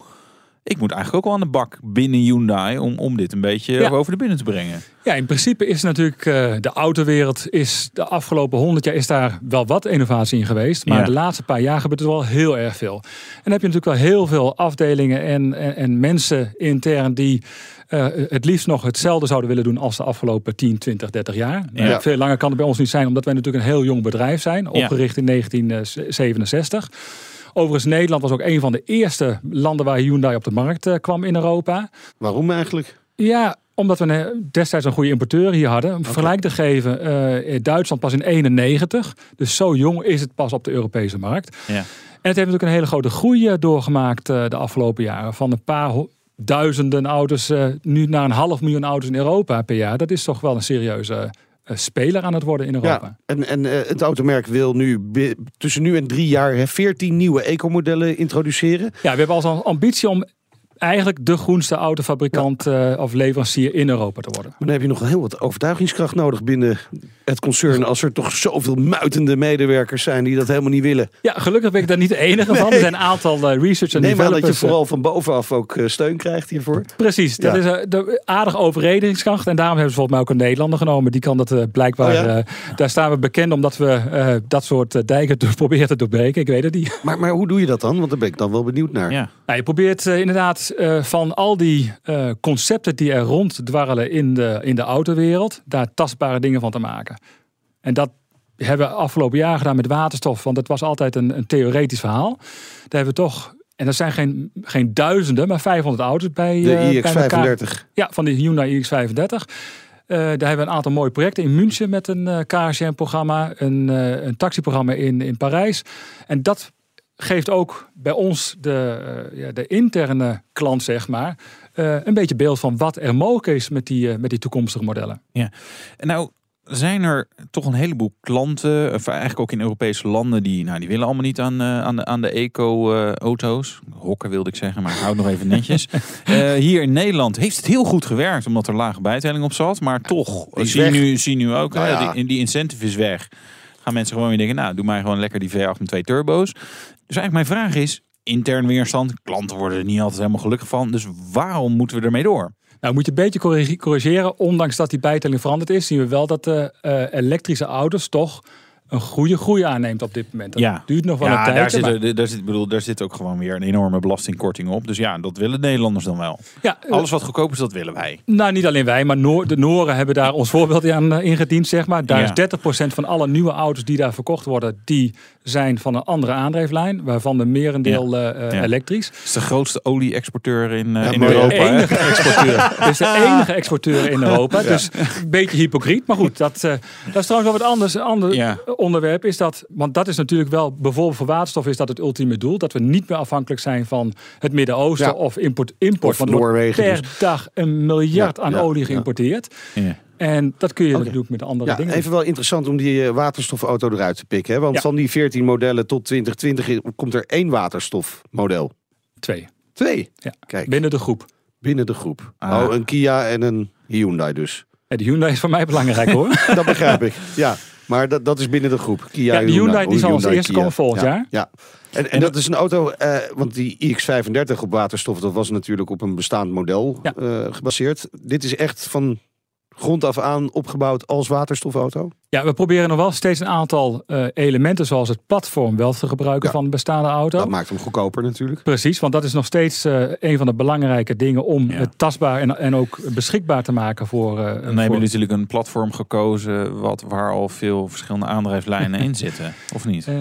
ik moet eigenlijk ook wel aan de bak binnen Hyundai om, om dit een beetje Ja. over de binnen te brengen. Ja, in principe is natuurlijk eh, de autowereld is de afgelopen honderd jaar is daar wel wat innovatie in geweest. Maar Ja. de laatste paar jaar gebeurt er wel heel erg veel. En dan heb je natuurlijk wel heel veel afdelingen en, en, en mensen intern die eh, het liefst nog hetzelfde zouden willen doen als de afgelopen 10, 20, 30 jaar. Ja. Eh, veel langer kan het bij ons niet zijn, omdat wij natuurlijk een heel jong bedrijf zijn, opgericht in 1967. Overigens, Nederland was ook een van de eerste landen waar Hyundai op de markt eh, kwam in Europa. Waarom eigenlijk? Ja, omdat we een- destijds een goede importeur hier hadden. Om vergelijk te geven, eh, Duitsland pas in 91. Dus zo jong is het pas op de Europese markt. Ja. En het heeft natuurlijk een hele grote groei eh, doorgemaakt eh, de afgelopen jaren. Van een paar duizenden auto's eh, nu naar een half miljoen auto's in Europa per jaar. Dat is toch wel een serieuze eh, speler aan het worden in Europa. Ja, en, en eh, het automerk wil nu tussen nu en drie jaar 14 nieuwe ecomodellen introduceren. Ja, we hebben als ambitie om eigenlijk de groenste autofabrikant eh, of leverancier in Europa te worden. Maar dan heb je nog heel wat overtuigingskracht nodig binnen het concern. Als er toch zoveel muitende medewerkers zijn die dat helemaal niet willen. Ja, gelukkig ben ik daar niet de enige van. Er zijn een aantal eh, research en Neem aan dat je developers. eh, vooral van bovenaf ook steun krijgt hiervoor. Precies, dat Ja. is de aardige overredingskracht. En daarom hebben ze volgens mij ook een Nederlander genomen. Die kan dat eh, blijkbaar. Oh ja? eh, daar staan we bekend omdat we eh, dat soort dijken proberen te doorbreken. Ik weet het niet. Maar, maar hoe doe je dat dan? Want daar ben ik dan wel benieuwd naar. Ja. Nou, je probeert eh, eh, van al die eh, concepten die er ronddwarrelen in de, in de autowereld, daar tastbare dingen van te maken. En dat hebben we afgelopen jaar gedaan met waterstof, want het was altijd een, een theoretisch verhaal. Daar hebben we toch, en dat zijn geen, geen duizenden, maar 500 auto's bij, De eh, bij elkaar. iX35. Ja, van de Hyundai iX35. Eh, daar hebben we een aantal mooie projecten in München met een eh KSM-programma, een, eh, een taxiprogramma in, in Parijs. En dat geeft ook bij ons de, eh, ja, de interne klant, zeg maar, eh, een beetje beeld van wat er mogelijk is met die, eh, met die toekomstige modellen. En nou zijn er toch een heleboel klanten, of eigenlijk ook in Europese landen, die, nou, die willen allemaal niet aan, eh, aan de, aan de eco-auto's. Hokken wilde ik zeggen, maar ik hou het nog even netjes. Eh, hier in Nederland heeft het heel goed gewerkt, omdat er lage bijtelling op zat. Maar toch, zie nu, zie nu ook, Nou hè, ja. die, die incentive is weg. Gaan mensen gewoon weer denken, nou, doe mij gewoon lekker die V8 met twee turbo's. Dus eigenlijk mijn vraag is, intern weerstand, klanten worden er niet altijd helemaal gelukkig van. Dus waarom moeten we ermee door? Nou, moet je een beetje corrige- corrigeren. Ondanks dat die bijtelling veranderd is, zien we wel dat de eh, elektrische auto's toch een goede groei aanneemt op dit moment. Dat Ja. duurt nog wel ja, een daar tijdje. zit, maar- daar, zit, bedoel, daar zit ook gewoon weer een enorme belastingkorting op. Dus ja, dat willen Nederlanders dan wel. ja, eh, Alles wat goedkoop is, dat willen wij. Nou, niet alleen wij, maar Noor, de Noren hebben daar ons voorbeeld aan eh, ingediend, zeg maar. Daar Ja. is 30% van alle nieuwe auto's die daar verkocht worden, die zijn van een andere aandrijflijn, waarvan de merendeel eh, eh, Ja. elektrisch. Het is de grootste olie-exporteur in, eh, Ja, in Europa. De exporteur. Het is de enige exporteur in Europa. Dus een beetje hypocriet. Maar goed, dat, eh, dat is trouwens wel wat anders. Een ander Ja. onderwerp is dat, want dat is natuurlijk wel, bijvoorbeeld voor waterstof is dat het ultieme doel. Dat we niet meer afhankelijk zijn van het Midden-Oosten Ja. of import. import Of want Noorwegen per dus. dag een miljard Ja, aan ja, olie ja. geïmporteerd. En dat kun je Oké. natuurlijk met andere Ja, dingen even wel interessant om die eh, waterstofauto eruit te pikken. Hè? Want Ja. van die 14 modellen tot 2020 i- komt er één waterstofmodel. Twee. Twee. Ja. Kijk, Binnen de groep. binnen de groep. Ah. Oh, een Kia en een Hyundai dus. Ja, de Hyundai is voor mij belangrijk hoor. Dat begrijp ik. Ja, maar dat, dat is binnen de groep. Kia, Ja, de Hyundai die zal als Hyundai, eerste komen volgend Ja, jaar. Ja. En, en dat is een auto, eh, want die iX35 op waterstof, dat was natuurlijk op een bestaand model Ja. eh, gebaseerd. Dit is echt van grond af aan opgebouwd als waterstofauto. Ja, we proberen nog wel steeds een aantal eh, elementen zoals het platform wel te gebruiken Ja. van een bestaande auto. Dat maakt hem goedkoper natuurlijk. Precies, want dat is nog steeds eh, een van de belangrijke dingen om Ja. het tastbaar en, en ook beschikbaar te maken voor. eh, Dan voor- hebben jullie natuurlijk een platform gekozen wat, waar al veel verschillende aandrijflijnen in zitten. Of niet? Ehm,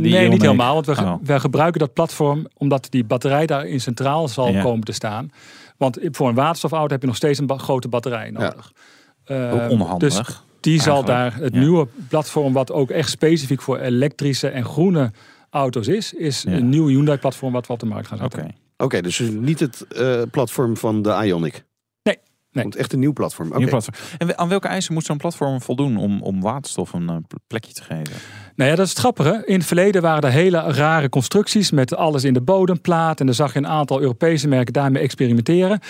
nee, niet helemaal. Want we, Oh. we gebruiken dat platform omdat die batterij daarin centraal zal Ja. komen te staan. Want voor een waterstofauto heb je nog steeds een ba- grote batterij nodig. Ehm, Ook onhandig. Dus die zal daar, het Ja. nieuwe platform, wat ook echt specifiek voor elektrische en groene auto's is, is Ja. een nieuw Hyundai-platform wat we op de markt gaan Oké. zetten. Oké, dus niet het eh, platform van de Ioniq. Nee, echt een nieuw platform. Oké. Nieuw platform. En aan welke eisen moet zo'n platform voldoen om, om waterstof een eh, plekje te geven? Nou ja, dat is het grappige. In het verleden waren er hele rare constructies met alles in de bodemplaat. En dan zag je een aantal Europese merken daarmee experimenteren.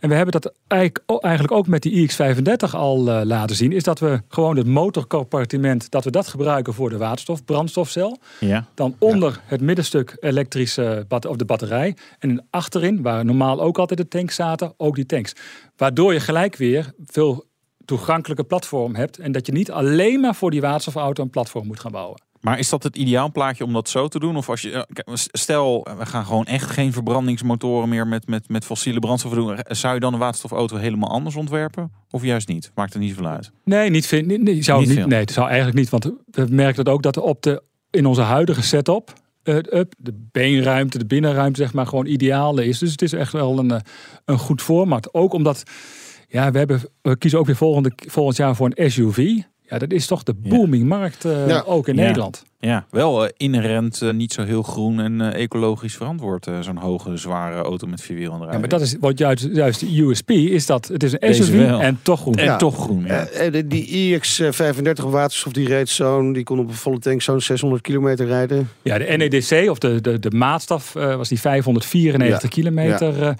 En we hebben dat eigenlijk ook met die iX35 al eh, laten zien. Is dat we gewoon het motorcompartiment, dat we dat gebruiken voor de waterstof, brandstofcel. Ja. Dan onder het middenstuk elektrische bat of de batterij. En achterin, waar normaal ook altijd de tanks zaten, ook die tanks. Waardoor je gelijk weer veel toegankelijke platform hebt. En dat je niet alleen maar voor die waterstofauto een platform moet gaan bouwen. Maar is dat het ideaalplaatje om dat zo te doen? Of als je, eh, stel, we gaan gewoon echt geen verbrandingsmotoren meer met, met, met fossiele brandstoffen doen. Zou je dan een waterstofauto helemaal anders ontwerpen? Of juist niet? Maakt er niet zoveel uit. Nee, niet vind, nee, nee, zou Niet niet, veel. nee, het zou eigenlijk niet. Want we merken dat ook dat op de, in onze huidige setup eh, de beenruimte, de binnenruimte, zeg maar, gewoon ideaal is. Dus het is echt wel een, eh, een goed format. Ook omdat, ja, we, hebben, we kiezen ook weer volgende, volgend jaar voor een SUV. Ja, dat is toch de Ja. booming markt eh, Ja. ook in Ja. Nederland. Ja, wel eh, inherent eh, niet zo heel groen en ecologisch verantwoord. eh, Zo'n hoge, zware auto met vier wielen Ja, maar dat is wat juist, juist de USP is dat het is een SUV en toch groen. En Ja. toch groen, die iX35 waterstof die reed zo'n, die kon op een volle tank zo'n 600 kilometer rijden. Ja, de NEDC of de, de, de maatstaf eh, was die 594 Ja. kilometer.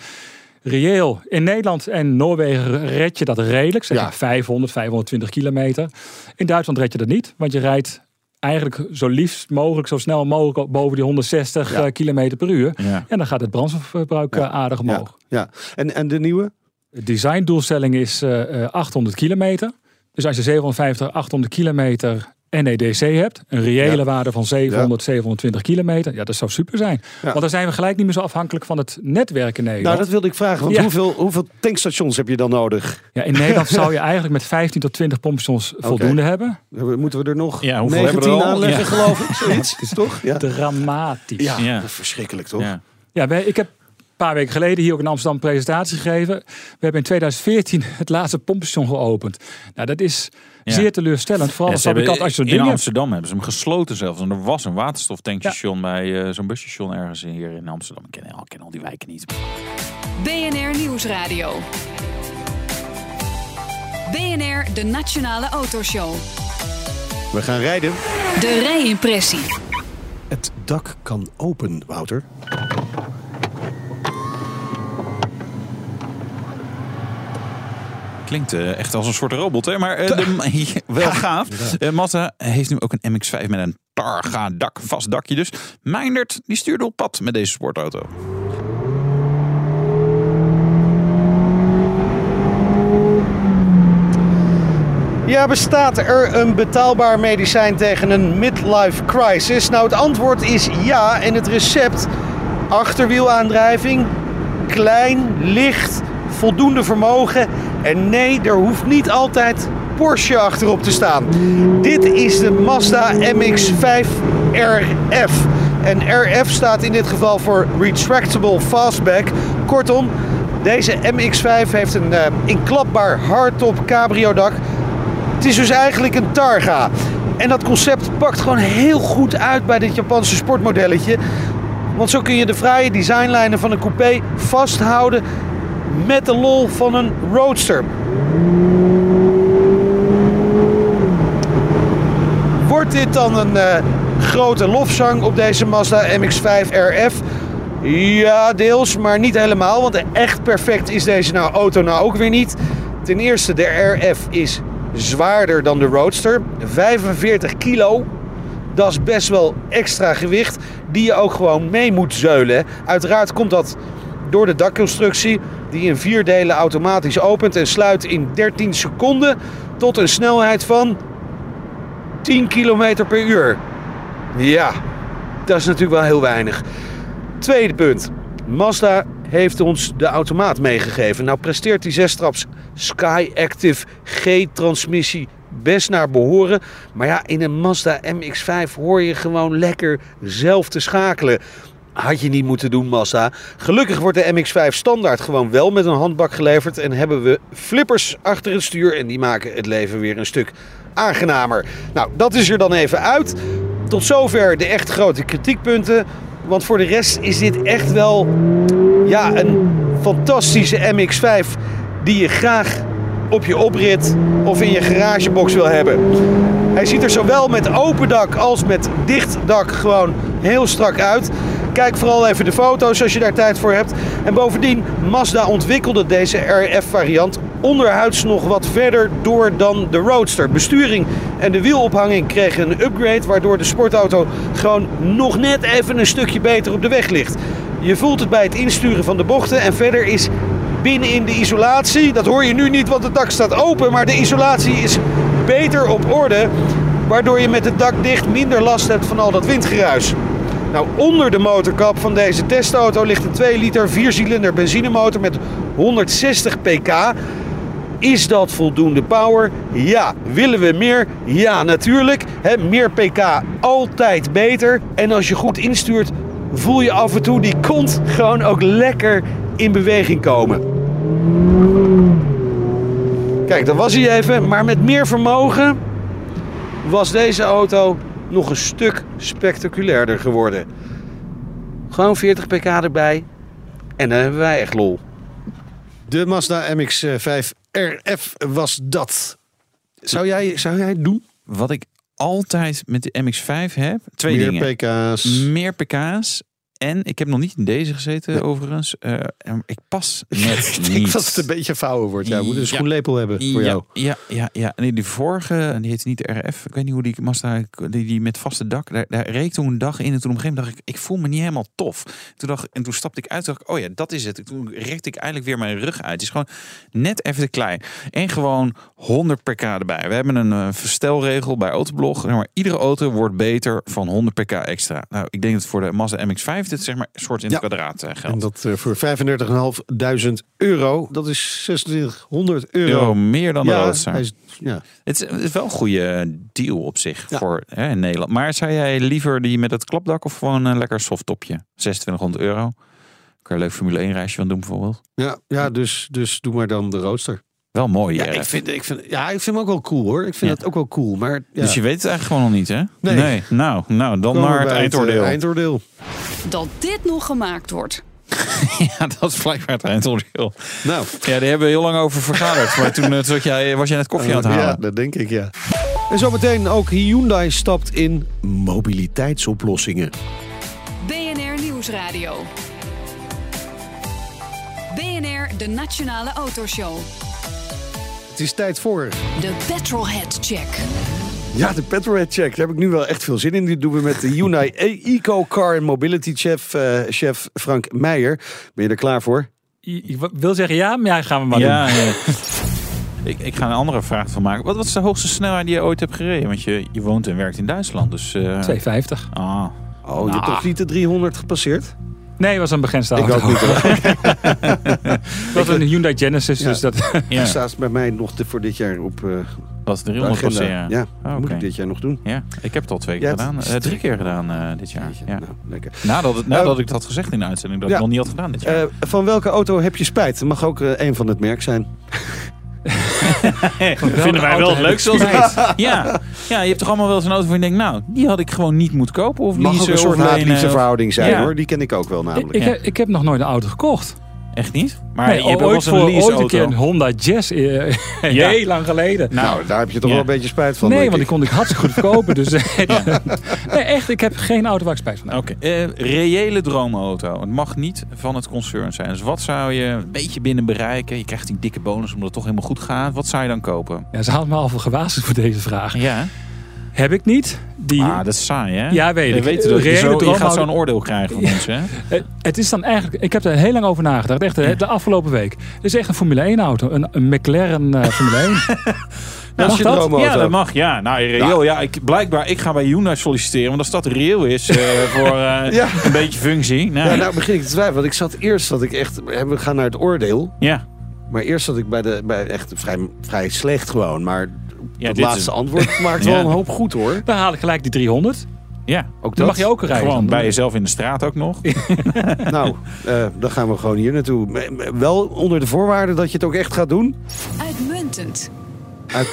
Reëel. In Nederland en Noorwegen red je dat redelijk. Zeg Ja. maar 500, 520 kilometer. In Duitsland red je dat niet. Want je rijdt eigenlijk zo liefst mogelijk, zo snel mogelijk boven die 160 Ja. eh, kilometer per uur. ja. En dan gaat het brandstofverbruik Ja. eh, aardig omhoog. Ja. En, en de nieuwe? De designdoelstelling is eh, eh, 800 kilometer. Dus als je 750, 800 kilometer NEDC hebt, een reële Ja. waarde van 700, 720 kilometer, ja, dat zou super zijn. Want dan zijn we gelijk niet meer zo afhankelijk van het netwerk in Nederland. Nou, dat wilde ik vragen. Want Ja. hoeveel, hoeveel tankstations heb je dan nodig? ja, in Nederland zou je eigenlijk met 15 tot 20 pompstations voldoende hebben. Moeten we er nog Ja, hoeveel 19 hebben we er al? aanleggen, Ja. geloof ik? Zoiets, is toch? Ja. Dramatisch. Ja, verschrikkelijk toch? ja. Ja, wij, ik heb een paar weken geleden hier ook in Amsterdam een presentatie gegeven. We hebben in 2014 het laatste pompstation geopend. Nou, dat is Ja. zeer teleurstellend. Vooral Ja, als fabrikant als je zo'n in hebt. Amsterdam hebben ze hem gesloten zelfs. En er was een waterstoftankstation bij eh, zo'n busstation ergens hier in Amsterdam. Ik ken, al- ik ken al die wijken niet. BNR Nieuwsradio. BNR, de Nationale Autoshow. We gaan rijden. De rijimpressie. Het dak kan open, Wouter. Klinkt eh, echt als een soort robot, hè? Maar eh, de, wel gaaf. Eh, Mazda heeft nu ook een MX-5 met een Targa dak, vast dakje dus. Meindert, die stuurde op pad met deze sportauto. Ja, bestaat er een betaalbaar medicijn tegen een midlife crisis? Nou, het antwoord is ja. En het recept: achterwielaandrijving, klein, licht, voldoende vermogen. En nee, er hoeft niet altijd Porsche achterop te staan. Dit is de Mazda MX-5 RF. En RF staat in dit geval voor Retractable Fastback. Kortom, deze MX-5 heeft een eh, inklapbaar hardtop cabrio dak. Het is dus eigenlijk een Targa. En dat concept pakt gewoon heel goed uit bij dit Japanse sportmodelletje. Want zo kun je de fraaie designlijnen van een coupé vasthouden met de lol van een roadster. Wordt dit dan een eh, grote lofzang op deze Mazda MX-5 RF? Ja, deels, maar niet helemaal. Want echt perfect is deze nou, auto nou ook weer niet. Ten eerste, de RF is zwaarder dan de Roadster. 45 kilo. Dat is best wel extra gewicht die je ook gewoon mee moet zeulen. Uiteraard komt dat door de dakconstructie die in vier delen automatisch opent en sluit in 13 seconden tot een snelheid van 10 km per uur. Ja, dat is natuurlijk wel heel weinig. Tweede punt. Mazda heeft ons de automaat meegegeven. Nou presteert die zestraps Sky Active G-transmissie best naar behoren. Maar ja, in een Mazda MX-5 hoor je gewoon lekker zelf te schakelen. Had je niet moeten doen, Mazda. Gelukkig wordt de MX-5 standaard gewoon wel met een handbak geleverd. En hebben we flippers achter het stuur. En die maken het leven weer een stuk aangenamer. Nou, dat is er dan even uit. Tot zover de echt grote kritiekpunten. Want voor de rest is dit echt wel ja, een fantastische MX-5 die je graag op je oprit of in je garagebox wil hebben. Hij ziet er zowel met open dak als met dicht dak gewoon heel strak uit. Kijk vooral even de foto's als je daar tijd voor hebt. En bovendien, Mazda ontwikkelde deze RF-variant onderhuids nog wat verder door dan de Roadster. Besturing en de wielophanging kregen een upgrade, waardoor de sportauto gewoon nog net even een stukje beter op de weg ligt. Je voelt het bij het insturen van de bochten en verder is binnen in de isolatie, dat hoor je nu niet want het dak staat open, maar de isolatie is beter op orde, waardoor je met het dak dicht minder last hebt van al dat windgeruis. Nou, onder de motorkap van deze testauto ligt een 2 liter 4-cilinder benzinemotor met 160 pk. Is dat voldoende power? Ja. Willen we meer? Ja, natuurlijk. Meer pk altijd beter. En als je goed instuurt, voel je af en toe die kont gewoon ook lekker in beweging komen. Kijk, dat was hij even. Maar met meer vermogen was deze auto nog een stuk spectaculairder geworden. Gewoon 40 pk erbij. En dan hebben wij echt lol. De Mazda MX-5 RF was dat. Zou jij, zou jij het doen? Wat ik altijd met de MX-5 heb, twee Meer dingen. pk's. Meer pk's. En ik heb nog niet in deze gezeten, overigens. En ik pas net Ik denk dat het een beetje vouwen wordt. Ja, we moeten een Ja. schoenlepel hebben voor ja, jou. Ja, ja, ja. Nee, die vorige, die heette niet de RF. Ik weet niet hoe die Mazda, die, die met vaste dak. Daar, daar reed ik toen een dag in en toen op een gegeven moment dacht ik, ik voel me niet helemaal tof. Toen dacht, en toen stapte ik uit dacht ik, oh ja, dat is het. En Toen rekte ik eigenlijk weer mijn rug uit. Het is gewoon net even te klein. En gewoon 100 pk erbij. We hebben een eh, verstelregel bij Autoblog. Maar iedere auto wordt beter van 100 pk extra. Nou, ik denk dat voor de Mazda MX-5 dit zeg maar soort in Ja. het kwadraat eh, En geldt. dat eh, voor 35.500 euro. Dat is 2600 euro. Euro meer dan de ja, Roadster. is, ja. Het is, het is wel een goede deal op zich Ja. voor hè, in Nederland. Maar zou jij liever die met het klapdak of gewoon een lekker softtopje? 2600 euro. Kan je een leuk Formule 1 reisje van doen bijvoorbeeld. Ja, ja dus, dus doe maar dan de roadster. Wel mooi. Ja, RF. ik vind, ik vind, ja, ik vind hem ook wel cool hoor. Ik vind Ja. het ook wel cool. Maar ja, Dus je weet het eigenlijk gewoon nog niet, hè? Nee. Nou, nou dan komen naar het eindoordeel. eh, eindoordeel. Dat dit nog gemaakt wordt. ja, dat is blijkbaar het eindoordeel. Nou, Ja, daar hebben we heel lang over vergaderd. maar toen eh, zat jij, was jij net koffie aan het ja, halen. dat denk ik ja. En zometeen ook Hyundai stapt in mobiliteitsoplossingen. BNR Nieuwsradio. BNR, de Nationale Autoshow. Het is tijd voor De Petrolhead Check. Ja, de Petrolhead Check. Daar heb ik nu wel echt veel zin in. Die doen we met de Hyundai Eco Car and Mobility Chef, eh, chef Frank Meijer. Ben je er klaar voor? Je wil zeggen ja, maar ja, gaan we maar Ja, doen. ja. ik, ik ga een andere vraag van maken. Wat, wat is de hoogste snelheid die je ooit hebt gereden? Want je, je woont en werkt in Duitsland. Dus, eh, 250. Ah, Oh, je hebt toch niet de 300 gepasseerd? Nee, was een begrensde Ik ook niet. Dat was een Hyundai Genesis, Ja. dus dat... ja. Die staat bij mij nog de- voor dit jaar op eh Dat is de 300 agenda. passeren. Ja, Oh, moet ik dit jaar nog doen. Ja, ik heb het al twee keer Ja, gedaan. Eh, drie keer gedaan eh, dit jaar. Ja. Nou, lekker. Nadat, het, nadat ik dat had gezegd in de uitzending, dat Ja. ik het nog niet had gedaan dit jaar. Eh, van welke auto heb je spijt? Het mag ook een van het merk zijn. vinden wij wel het leukste ik als niet. Ja. ja, je hebt toch allemaal wel eens een auto waar je denkt, nou, die had ik gewoon niet moeten kopen. Of Mag ook een soort of- verhouding zijn Ja. hoor. Die ken ik ook wel Ik, namelijk. ik, heb, ik heb nog nooit een auto gekocht. Echt niet? Maar Nee, je hebt ooit, eens een voor, ooit een keer een Honda Jazz, Ja. heel lang geleden. Nou, daar heb je toch ja. wel een beetje spijt van. nee, want die kon ik hartstikke goed verkopen. Dus, eh, nee, echt, ik heb geen auto waar ik spijt van heb. Oké, eh, reële droomauto. Het mag niet van het concern zijn. Dus wat zou je een beetje binnen bereiken? Je krijgt die dikke bonus omdat het toch helemaal goed gaat. Wat zou je dan kopen? Ja, ze hadden me al voor gewaarschuwd voor deze vraag. Ja, Heb ik niet. Die, ah, dat is saai hè? Ja, weet We ik. weten dat je, zo, je gaat zo'n oordeel krijgen van ons hè? Eh, Het is dan eigenlijk, ik heb er heel lang over nagedacht, echt de, de afgelopen week. Het is echt een Formule 1 auto, een, een McLaren eh, Formule 1. Dat is je dat? Ja, dat mag. Ja, nou, reëel. Ja, ik, blijkbaar, ik ga bij Hyundai solliciteren. Want als dat reëel is eh, voor eh, Ja. een beetje functie. Nou, Ja, ja, nou begin ik te twijfelen. Want ik zat eerst dat ik echt... We gaan naar het oordeel. ja. Maar eerst zat ik bij de... Bij echt vrij, vrij slecht gewoon. Maar Ja, dat laatste is- antwoord maakt Ja. wel een hoop goed hoor. Dan haal ik gelijk die 300. ja. Ook Dan dat. mag je ook rijden. Gewoon bij jezelf in de straat ook nog. Nou, eh, dan gaan we gewoon hier naartoe. Wel onder de voorwaarde dat je het ook echt gaat doen. Uitmuntend. Uit-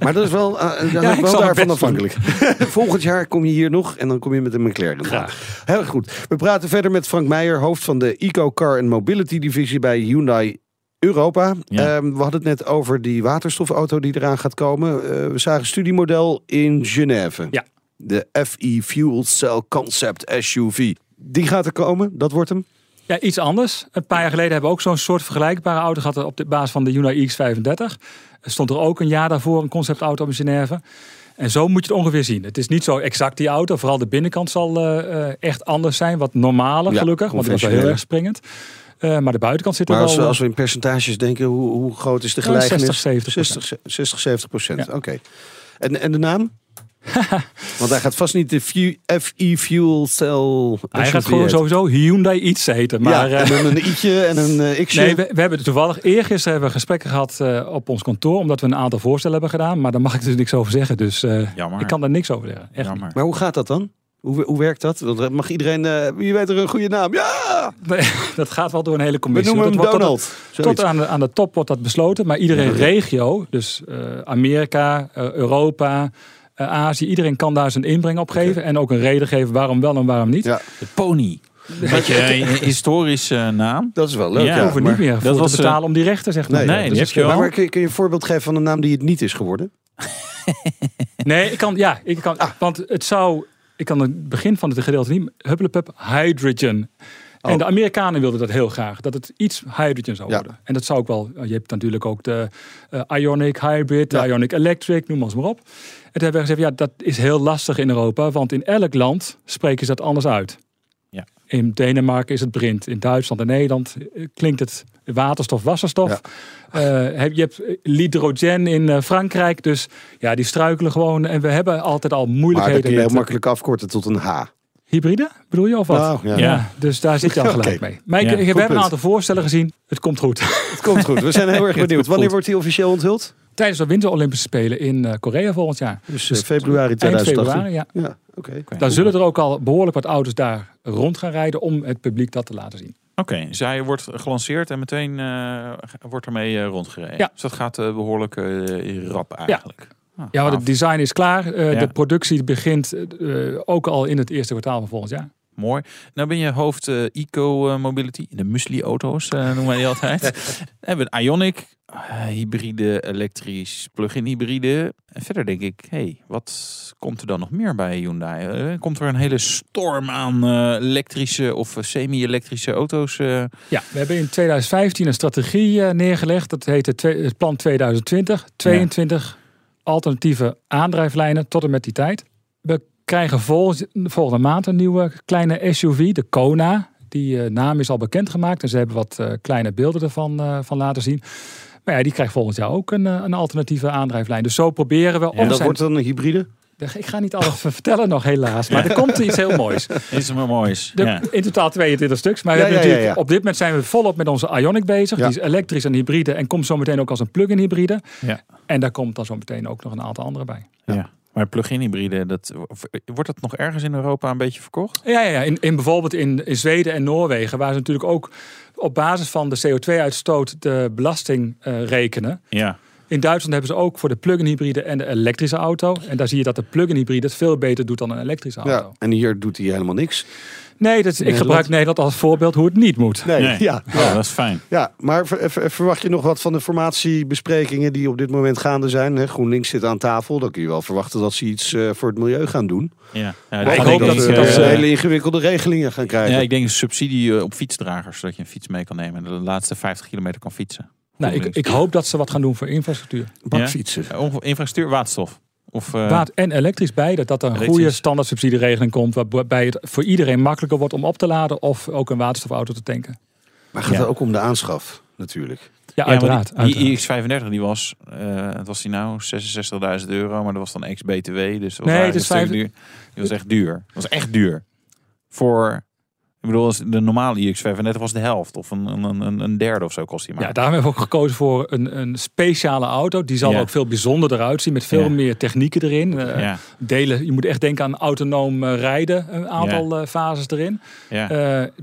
Maar dat is wel, eh, daar Ja, ben ik ik wel daarvan afhankelijk. Volgend jaar kom je hier nog en dan kom je met een McLaren. Graag. Heel goed. We praten verder met Frank Meijer, hoofd van de Eco Car and Mobility divisie bij Hyundai Europa. Ja. Ehm, we hadden het net over die waterstofauto die eraan gaat komen. Eh, we zagen een studiemodel in Genève. Ja. De FE Fuel Cell Concept SUV. Die gaat er komen, dat wordt hem. Ja, iets anders. Een paar jaar geleden hebben we ook zo'n soort vergelijkbare auto gehad op de basis van de Hyundai X35. Er stond er ook een jaar daarvoor een conceptauto in Genève. En zo moet je het ongeveer zien. Het is niet zo exact die auto. Vooral de binnenkant zal eh, eh, echt anders zijn. Wat normaler Ja, gelukkig. Want die was wel heel erg springend. Eh, maar de buitenkant zit er Maar als, wel... we- als we in percentages denken, hoe, hoe groot is de Ja, gelijkenis? 60, 70 60, 60 70 procent. Ja. Oké. En, en de naam? Want hij gaat vast niet de FE Fuel Cell. hij gaat gewoon sowieso Hyundai iets heten. Maar, ja, eh, en dan een i'tje en een eh, x'je. Nee, we, we hebben toevallig eergisteren hebben we gesprekken gehad eh, op ons kantoor. Omdat we een aantal voorstellen hebben gedaan. Maar daar mag ik dus niks over zeggen. Dus eh, ik kan daar niks over zeggen. Echt. Maar hoe gaat dat dan? Hoe, hoe werkt dat? Want mag iedereen, eh, wie weet er een goede naam? Ja! Nee, dat gaat wel door een hele We commissie. noemen hem Dat wordt tot- Donald. Tot, Zoiets. aan, de, aan de top wordt dat besloten. Maar iedere Ja. regio, dus eh, Amerika, eh, Europa, Azië. Iedereen kan daar zijn inbreng op geven. En ook een reden geven waarom wel en waarom niet. Ja, De pony. Weet je, een historische naam. dat is wel leuk. Ja, Ja, We hoeven maar- niet meer dat voor was, te betalen om die rechten, zeg maar. Nee, Nee, dat heb je wel. maar kun, je, kun je een voorbeeld geven van een naam die het niet is geworden? Nee, ik kan, ja, ik kan, Ah. want het zou, ik kan het begin van het gedeelte niet, hupplepup, hydrogen. En Oh. de Amerikanen wilden dat heel graag, dat het iets hydrogen zou Ja. worden. En dat zou ook wel, je hebt natuurlijk ook de eh, Ionic Hybrid, de Ja. Ionic Electric, noem maar eens maar op. En toen hebben we gezegd, ja, dat is heel lastig in Europa, want in elk land spreken ze dat anders uit. Ja. In Denemarken is het Brint, in Duitsland en Nederland eh, klinkt het waterstof, wasserstof. Ja. Eh, heb, je hebt hydrogen in eh, Frankrijk, dus ja, die struikelen gewoon. En we hebben altijd al Maar moeilijkheden dat kun je heel eh, makkelijk afkorten tot een H. hybride, bedoel je of wat? Nou, ja. ja. dus daar zit je al gelijk mee. Maar ik, Ja, ik- hebben een aantal voorstellen gezien. Het komt goed. Het komt goed. We zijn heel erg benieuwd. Wanneer wordt hij officieel onthuld? Tijdens de Winter Olympische Spelen in eh, Korea volgend jaar. Dus eh, februari Eind 2018. februari, ja. Ja, oké. Dan zullen er ook al behoorlijk wat auto's daar rond gaan rijden om het publiek dat te laten zien. Oké, zij wordt gelanceerd en meteen eh, wordt ermee eh, rondgereden. Ja. Dus dat gaat eh, behoorlijk eh, rap eigenlijk. Ah, Ja, want gaaf. het design is klaar. Eh, Ja. De productie begint eh, ook al in het eerste kwartaal van volgend jaar. Mooi. Nou ben je hoofd eh, eco-mobility. De Musli-auto's eh, noemen wij die altijd. Dan hebben we een Ionic, eh, hybride, elektrisch, plug-in hybride. En verder denk ik, hey, wat komt er dan nog meer bij Hyundai? Eh, komt er een hele storm aan eh, elektrische of eh, semi-elektrische auto's? eh? Ja, we hebben in 2015 een strategie eh, neergelegd. Dat heet het, het plan 2020. 22 alternatieve aandrijflijnen tot en met die tijd. We krijgen vol, volgende maand een nieuwe kleine SUV, de Kona. Die eh, naam is al bekendgemaakt en ze hebben wat eh, kleine beelden ervan eh, van laten zien. Maar ja, die krijgt volgend jaar ook een, een alternatieve aandrijflijn. Dus zo proberen we... En dat zijn- wordt dan een hybride? Ik ga niet alles vertellen nog helaas, maar er komt iets heel moois. Is er maar moois. De- Ja. In totaal 22 stuks. Maar we Ja, hebben ja, ja, natuurlijk, ja. op dit moment zijn we volop met onze Ionic bezig. Ja. Die is elektrisch en hybride en komt zometeen ook als een plug-in hybride. Ja. En daar komt dan zometeen ook nog een aantal andere bij. Ja. Maar plug-in hybride, dat, wordt dat nog ergens in Europa een beetje verkocht? Ja, ja, ja. In, in bijvoorbeeld in, in Zweden en Noorwegen, waar ze natuurlijk ook op basis van de CO2-uitstoot de belasting eh, rekenen. Ja. In Duitsland hebben ze ook voor de plug-in hybride en de elektrische auto. En daar zie je dat de plug-in hybride het veel beter doet dan een elektrische auto. Ja. En hier doet hij helemaal niks. Nee, dat is, ik Nederland. gebruik Nederland als voorbeeld hoe het niet moet. Nee, Nee. ja. Oh, dat is fijn. Ja, maar ver- ver- verwacht je nog wat van de formatiebesprekingen die op dit moment gaande zijn? Hè, GroenLinks zit aan tafel. Dan kun je wel verwachten dat ze iets eh, voor het milieu gaan doen. Ja. Ja, Maar dat ik hoop dat, ze- dat eh, ze hele ingewikkelde regelingen gaan krijgen. Ja, ik denk een subsidie eh, op fietsdragers, zodat je een fiets mee kan nemen en de laatste 50 kilometer kan fietsen. Nou, ik, ik hoop dat ze wat gaan doen voor infrastructuur. Bakfietsen. Ja, Infrastructuur, waterstof. Of, eh, Water en elektrisch beide. Dat er een Elektrisch. goede standaard subsidieregeling komt. Waarbij het voor iedereen makkelijker wordt om op te laden. Of ook een waterstofauto te tanken. Maar gaat Ja. het ook om de aanschaf, natuurlijk. Ja, uiteraard. die, die uiteraard. iX35 die was, eh wat was die nou? 66.000 euro, maar dat was dan ex-BTW. Dus dat was Nee, dus een stuk vijf- duur. Die was echt duur. Dat was echt duur. Voor, ik bedoel, als de normale iX35 was de helft. Of een, een, een, derde of zo kost die maar. Ja, daarom hebben we ook gekozen voor een, een speciale auto. Die zal Ja. ook veel bijzonderder uitzien. Met veel Ja. meer technieken erin. Eh, ja, Delen, je moet echt denken aan autonoom eh, rijden. Een aantal eh, fases erin.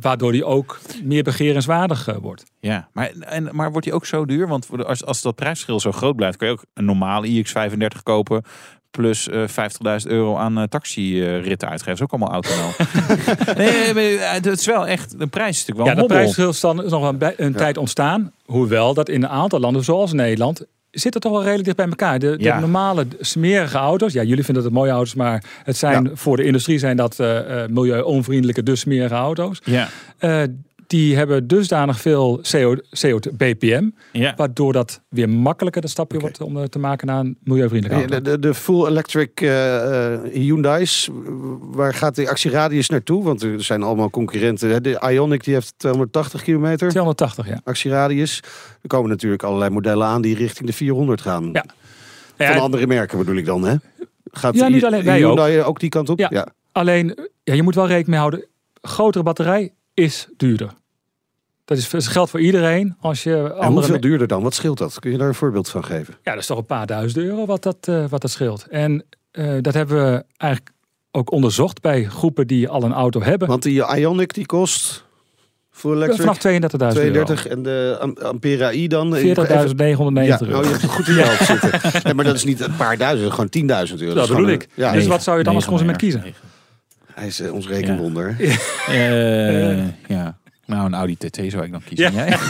waardoor die ook meer begerenswaardig wordt. ja. Maar, en, maar wordt die ook zo duur? Want als, als dat prijsverschil zo groot blijft, kun je ook een normale iX35 kopen. Plus eh 50.000 euro aan eh taxiritten uitgeven. Dat is ook allemaal autonoom. nee, maar, eh, het is wel echt, de prijs is natuurlijk wel Ja, de prijsverschil is nog wel een, bij- een tijd ontstaan. Hoewel dat in een aantal landen, zoals Nederland, zit het toch wel redelijk dicht bij elkaar. De, de normale smerige auto's, ja, jullie vinden het mooie auto's, maar het zijn voor de industrie zijn dat eh eh, milieu-onvriendelijke, dus smerige auto's. Ja, Eh, die hebben dusdanig veel CO, CO2 BPM, ja. waardoor dat weer makkelijker dat stapje wordt om eh, te maken naar een milieuvriendelijke De, auto. de, de full electric eh, eh, Hyundai's, waar gaat de actieradius naartoe? Want er zijn allemaal concurrenten. hè. De Ioniq die heeft 280 kilometer 280, ja. actieradius. Er komen natuurlijk allerlei modellen aan die richting de 400 gaan. Ja. Van Ja, andere merken bedoel ik dan, hè? Gaat Ja, niet alleen, wij ook. Hyundai ook die kant op? Ja. Alleen, ja, je moet wel rekening mee houden. Grotere batterij is duurder. Dat is, dat geldt voor iedereen. Als je En andere hoeveel duurder dan? Wat scheelt dat? Kun je daar een voorbeeld van geven? Ja, dat is toch een paar duizend euro wat dat, eh, wat dat scheelt. En eh, dat hebben we eigenlijk ook onderzocht bij groepen die al een auto hebben. Want die Ioniq die kost full electric Vanaf 32.000 euro. 32 en de Am- Ampera i dan? 40.990 Ja, euro. oh, je hebt het goed in je hoofd zitten. Nee, maar dat is niet een paar duizend, gewoon 10.000 euro. Dat bedoel ik. Ja, Dus wat zou je dan als consument kiezen? hij is eh, ons rekenwonder. Eh, ja. Nou, een Audi TT zou ik dan kiezen. Ja. Jij?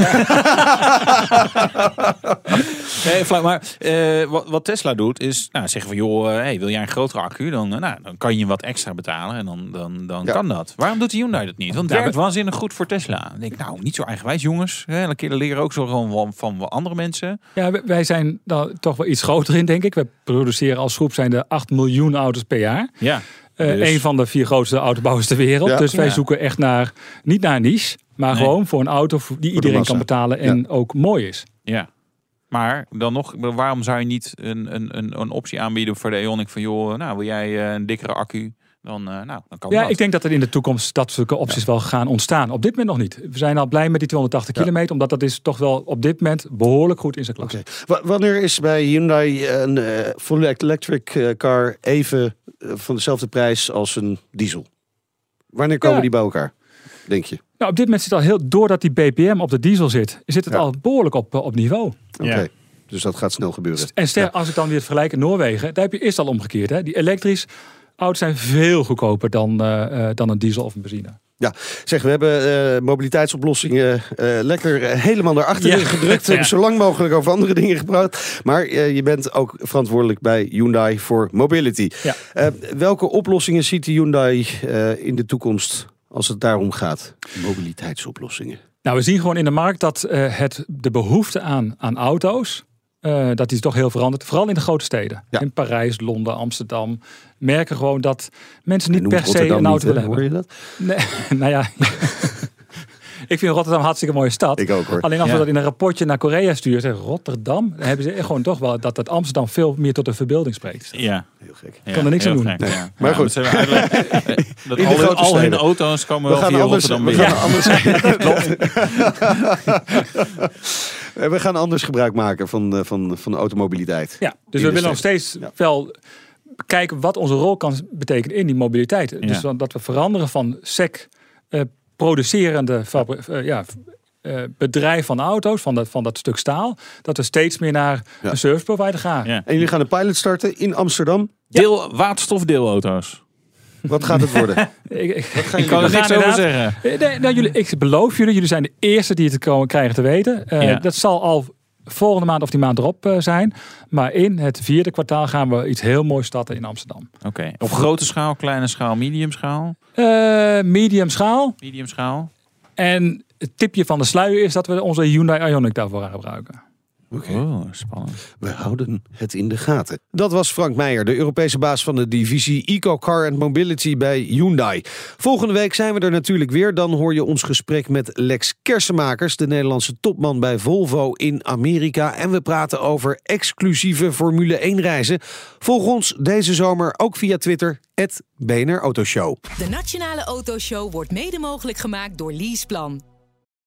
nee, flauw, maar eh, wat, wat Tesla doet is nou, zeggen van joh, eh, hey, wil jij een grotere accu? Dan, eh, nou, dan kan je wat extra betalen en dan, dan, dan Ja. kan dat. Waarom doet de Hyundai dat niet? Want het Ja, werkt waanzinnig goed voor Tesla. Dan denk ik, nou, niet zo eigenwijs jongens. Hè, keer leren ook zo gewoon van, andere mensen. Ja, wij- zijn daar toch wel iets groter in, denk ik. We produceren als groep zijn er 8 miljoen auto's per jaar. Ja. Eh Dus- Een van de vier grootste autobouwers ter wereld. Ja. Dus wij Ja. zoeken echt naar, niet naar een niche, maar Nee. gewoon voor een auto die iedereen kan betalen en ook mooi is. Ja. Maar dan nog, waarom zou je niet een, een, een, een optie aanbieden voor de Ioniq van joh, nou wil jij eh, een dikkere accu? Dan, eh, nou, dan kan Ja, dat. ik denk dat er in de toekomst dat soort opties wel gaan ontstaan. Op dit moment nog niet. We zijn al blij met die 280 Ja. kilometer, omdat dat is toch wel op dit moment behoorlijk goed in zijn klas. Oké. Wa- Wanneer is bij Hyundai een eh, full electric eh, car even eh, van dezelfde prijs als een diesel? Wanneer komen Ja. die bij elkaar, denk je? Nou, op dit moment zit al heel, doordat die BPM op de diesel zit, zit het Ja. al behoorlijk op, eh, op niveau. Oké. Ja. Dus dat gaat snel gebeuren. En ster, als ik dan weer vergelijk in Noorwegen, daar heb je eerst al omgekeerd. Hè? Die elektrisch auto's zijn veel goedkoper dan, eh, eh, dan een diesel of een benzine. Zeg, we hebben eh, mobiliteitsoplossingen eh, lekker helemaal naar achteren Ja. gedrukt. We hebben zo lang mogelijk over andere dingen gepraat. Maar eh, je bent ook verantwoordelijk bij Hyundai voor mobility. Ja. Eh, welke oplossingen ziet de Hyundai eh, in de toekomst als het daarom gaat? Mobiliteitsoplossingen. Nou, we zien gewoon in de markt dat eh, het, de behoefte aan, aan auto's, eh, dat is toch heel veranderd. Vooral in de grote steden. Ja. In Parijs, Londen, Amsterdam. Merken gewoon dat mensen niet per se een auto willen Hoor hebben. je dat? Nee, nou ja. Ik vind Rotterdam een hartstikke mooie stad. Ik ook hoor. Alleen als Ja. we dat in een rapportje naar Korea sturen, zeggen Rotterdam, dan hebben ze gewoon toch wel dat het Amsterdam veel meer tot de verbeelding spreekt. Ja. Heel gek. Ja, Kan er niks aan doen. gek, Nee. ja. Maar Ja, goed. dat dat In de al, hun, grote al hun steden. auto's komen We wel gaan via anders, Rotterdam we binnen. gaan anders, we gaan anders gebruik maken van, eh, van, van automobiliteit. Ja, dus we willen nog steeds Ja. wel kijken wat onze rol kan betekenen in die mobiliteit. Dus Ja. dan dat we veranderen van sec eh, producerende eh, ja, eh, bedrijf van auto's, van dat, van dat stuk staal, dat we steeds meer naar Ja. een service provider gaan. Ja. En jullie gaan een pilot starten in Amsterdam. Deel, waterstofdeelauto's. Wat gaat het worden? Ik, ik, Wat kan er niks gaan over zeggen. Eh, Nee, nou, jullie, ik beloof jullie, jullie zijn de eerste die het komen, krijgen te weten. Eh, Ja. Dat zal al volgende maand of die maand erop eh, zijn. Maar in het vierde kwartaal gaan we iets heel moois starten in Amsterdam. Oké. Op grote schaal, kleine schaal, medium schaal? Eh, medium schaal. Medium schaal. En het tipje van de sluier is dat we onze Hyundai Ioniq daarvoor gaan gebruiken. Oké. Oh, spannend. We houden het in de gaten. Dat was Frank Meijer, de Europese baas van de divisie Eco Car and Mobility bij Hyundai. Volgende week zijn we er natuurlijk weer. Dan hoor je ons gesprek met Lex Kersenmakers, de Nederlandse topman bij Volvo in Amerika. En we praten over exclusieve Formule 1 reizen. Volg ons deze zomer ook via Twitter, BNR Autoshow. De Nationale Autoshow wordt mede mogelijk gemaakt door Leaseplan.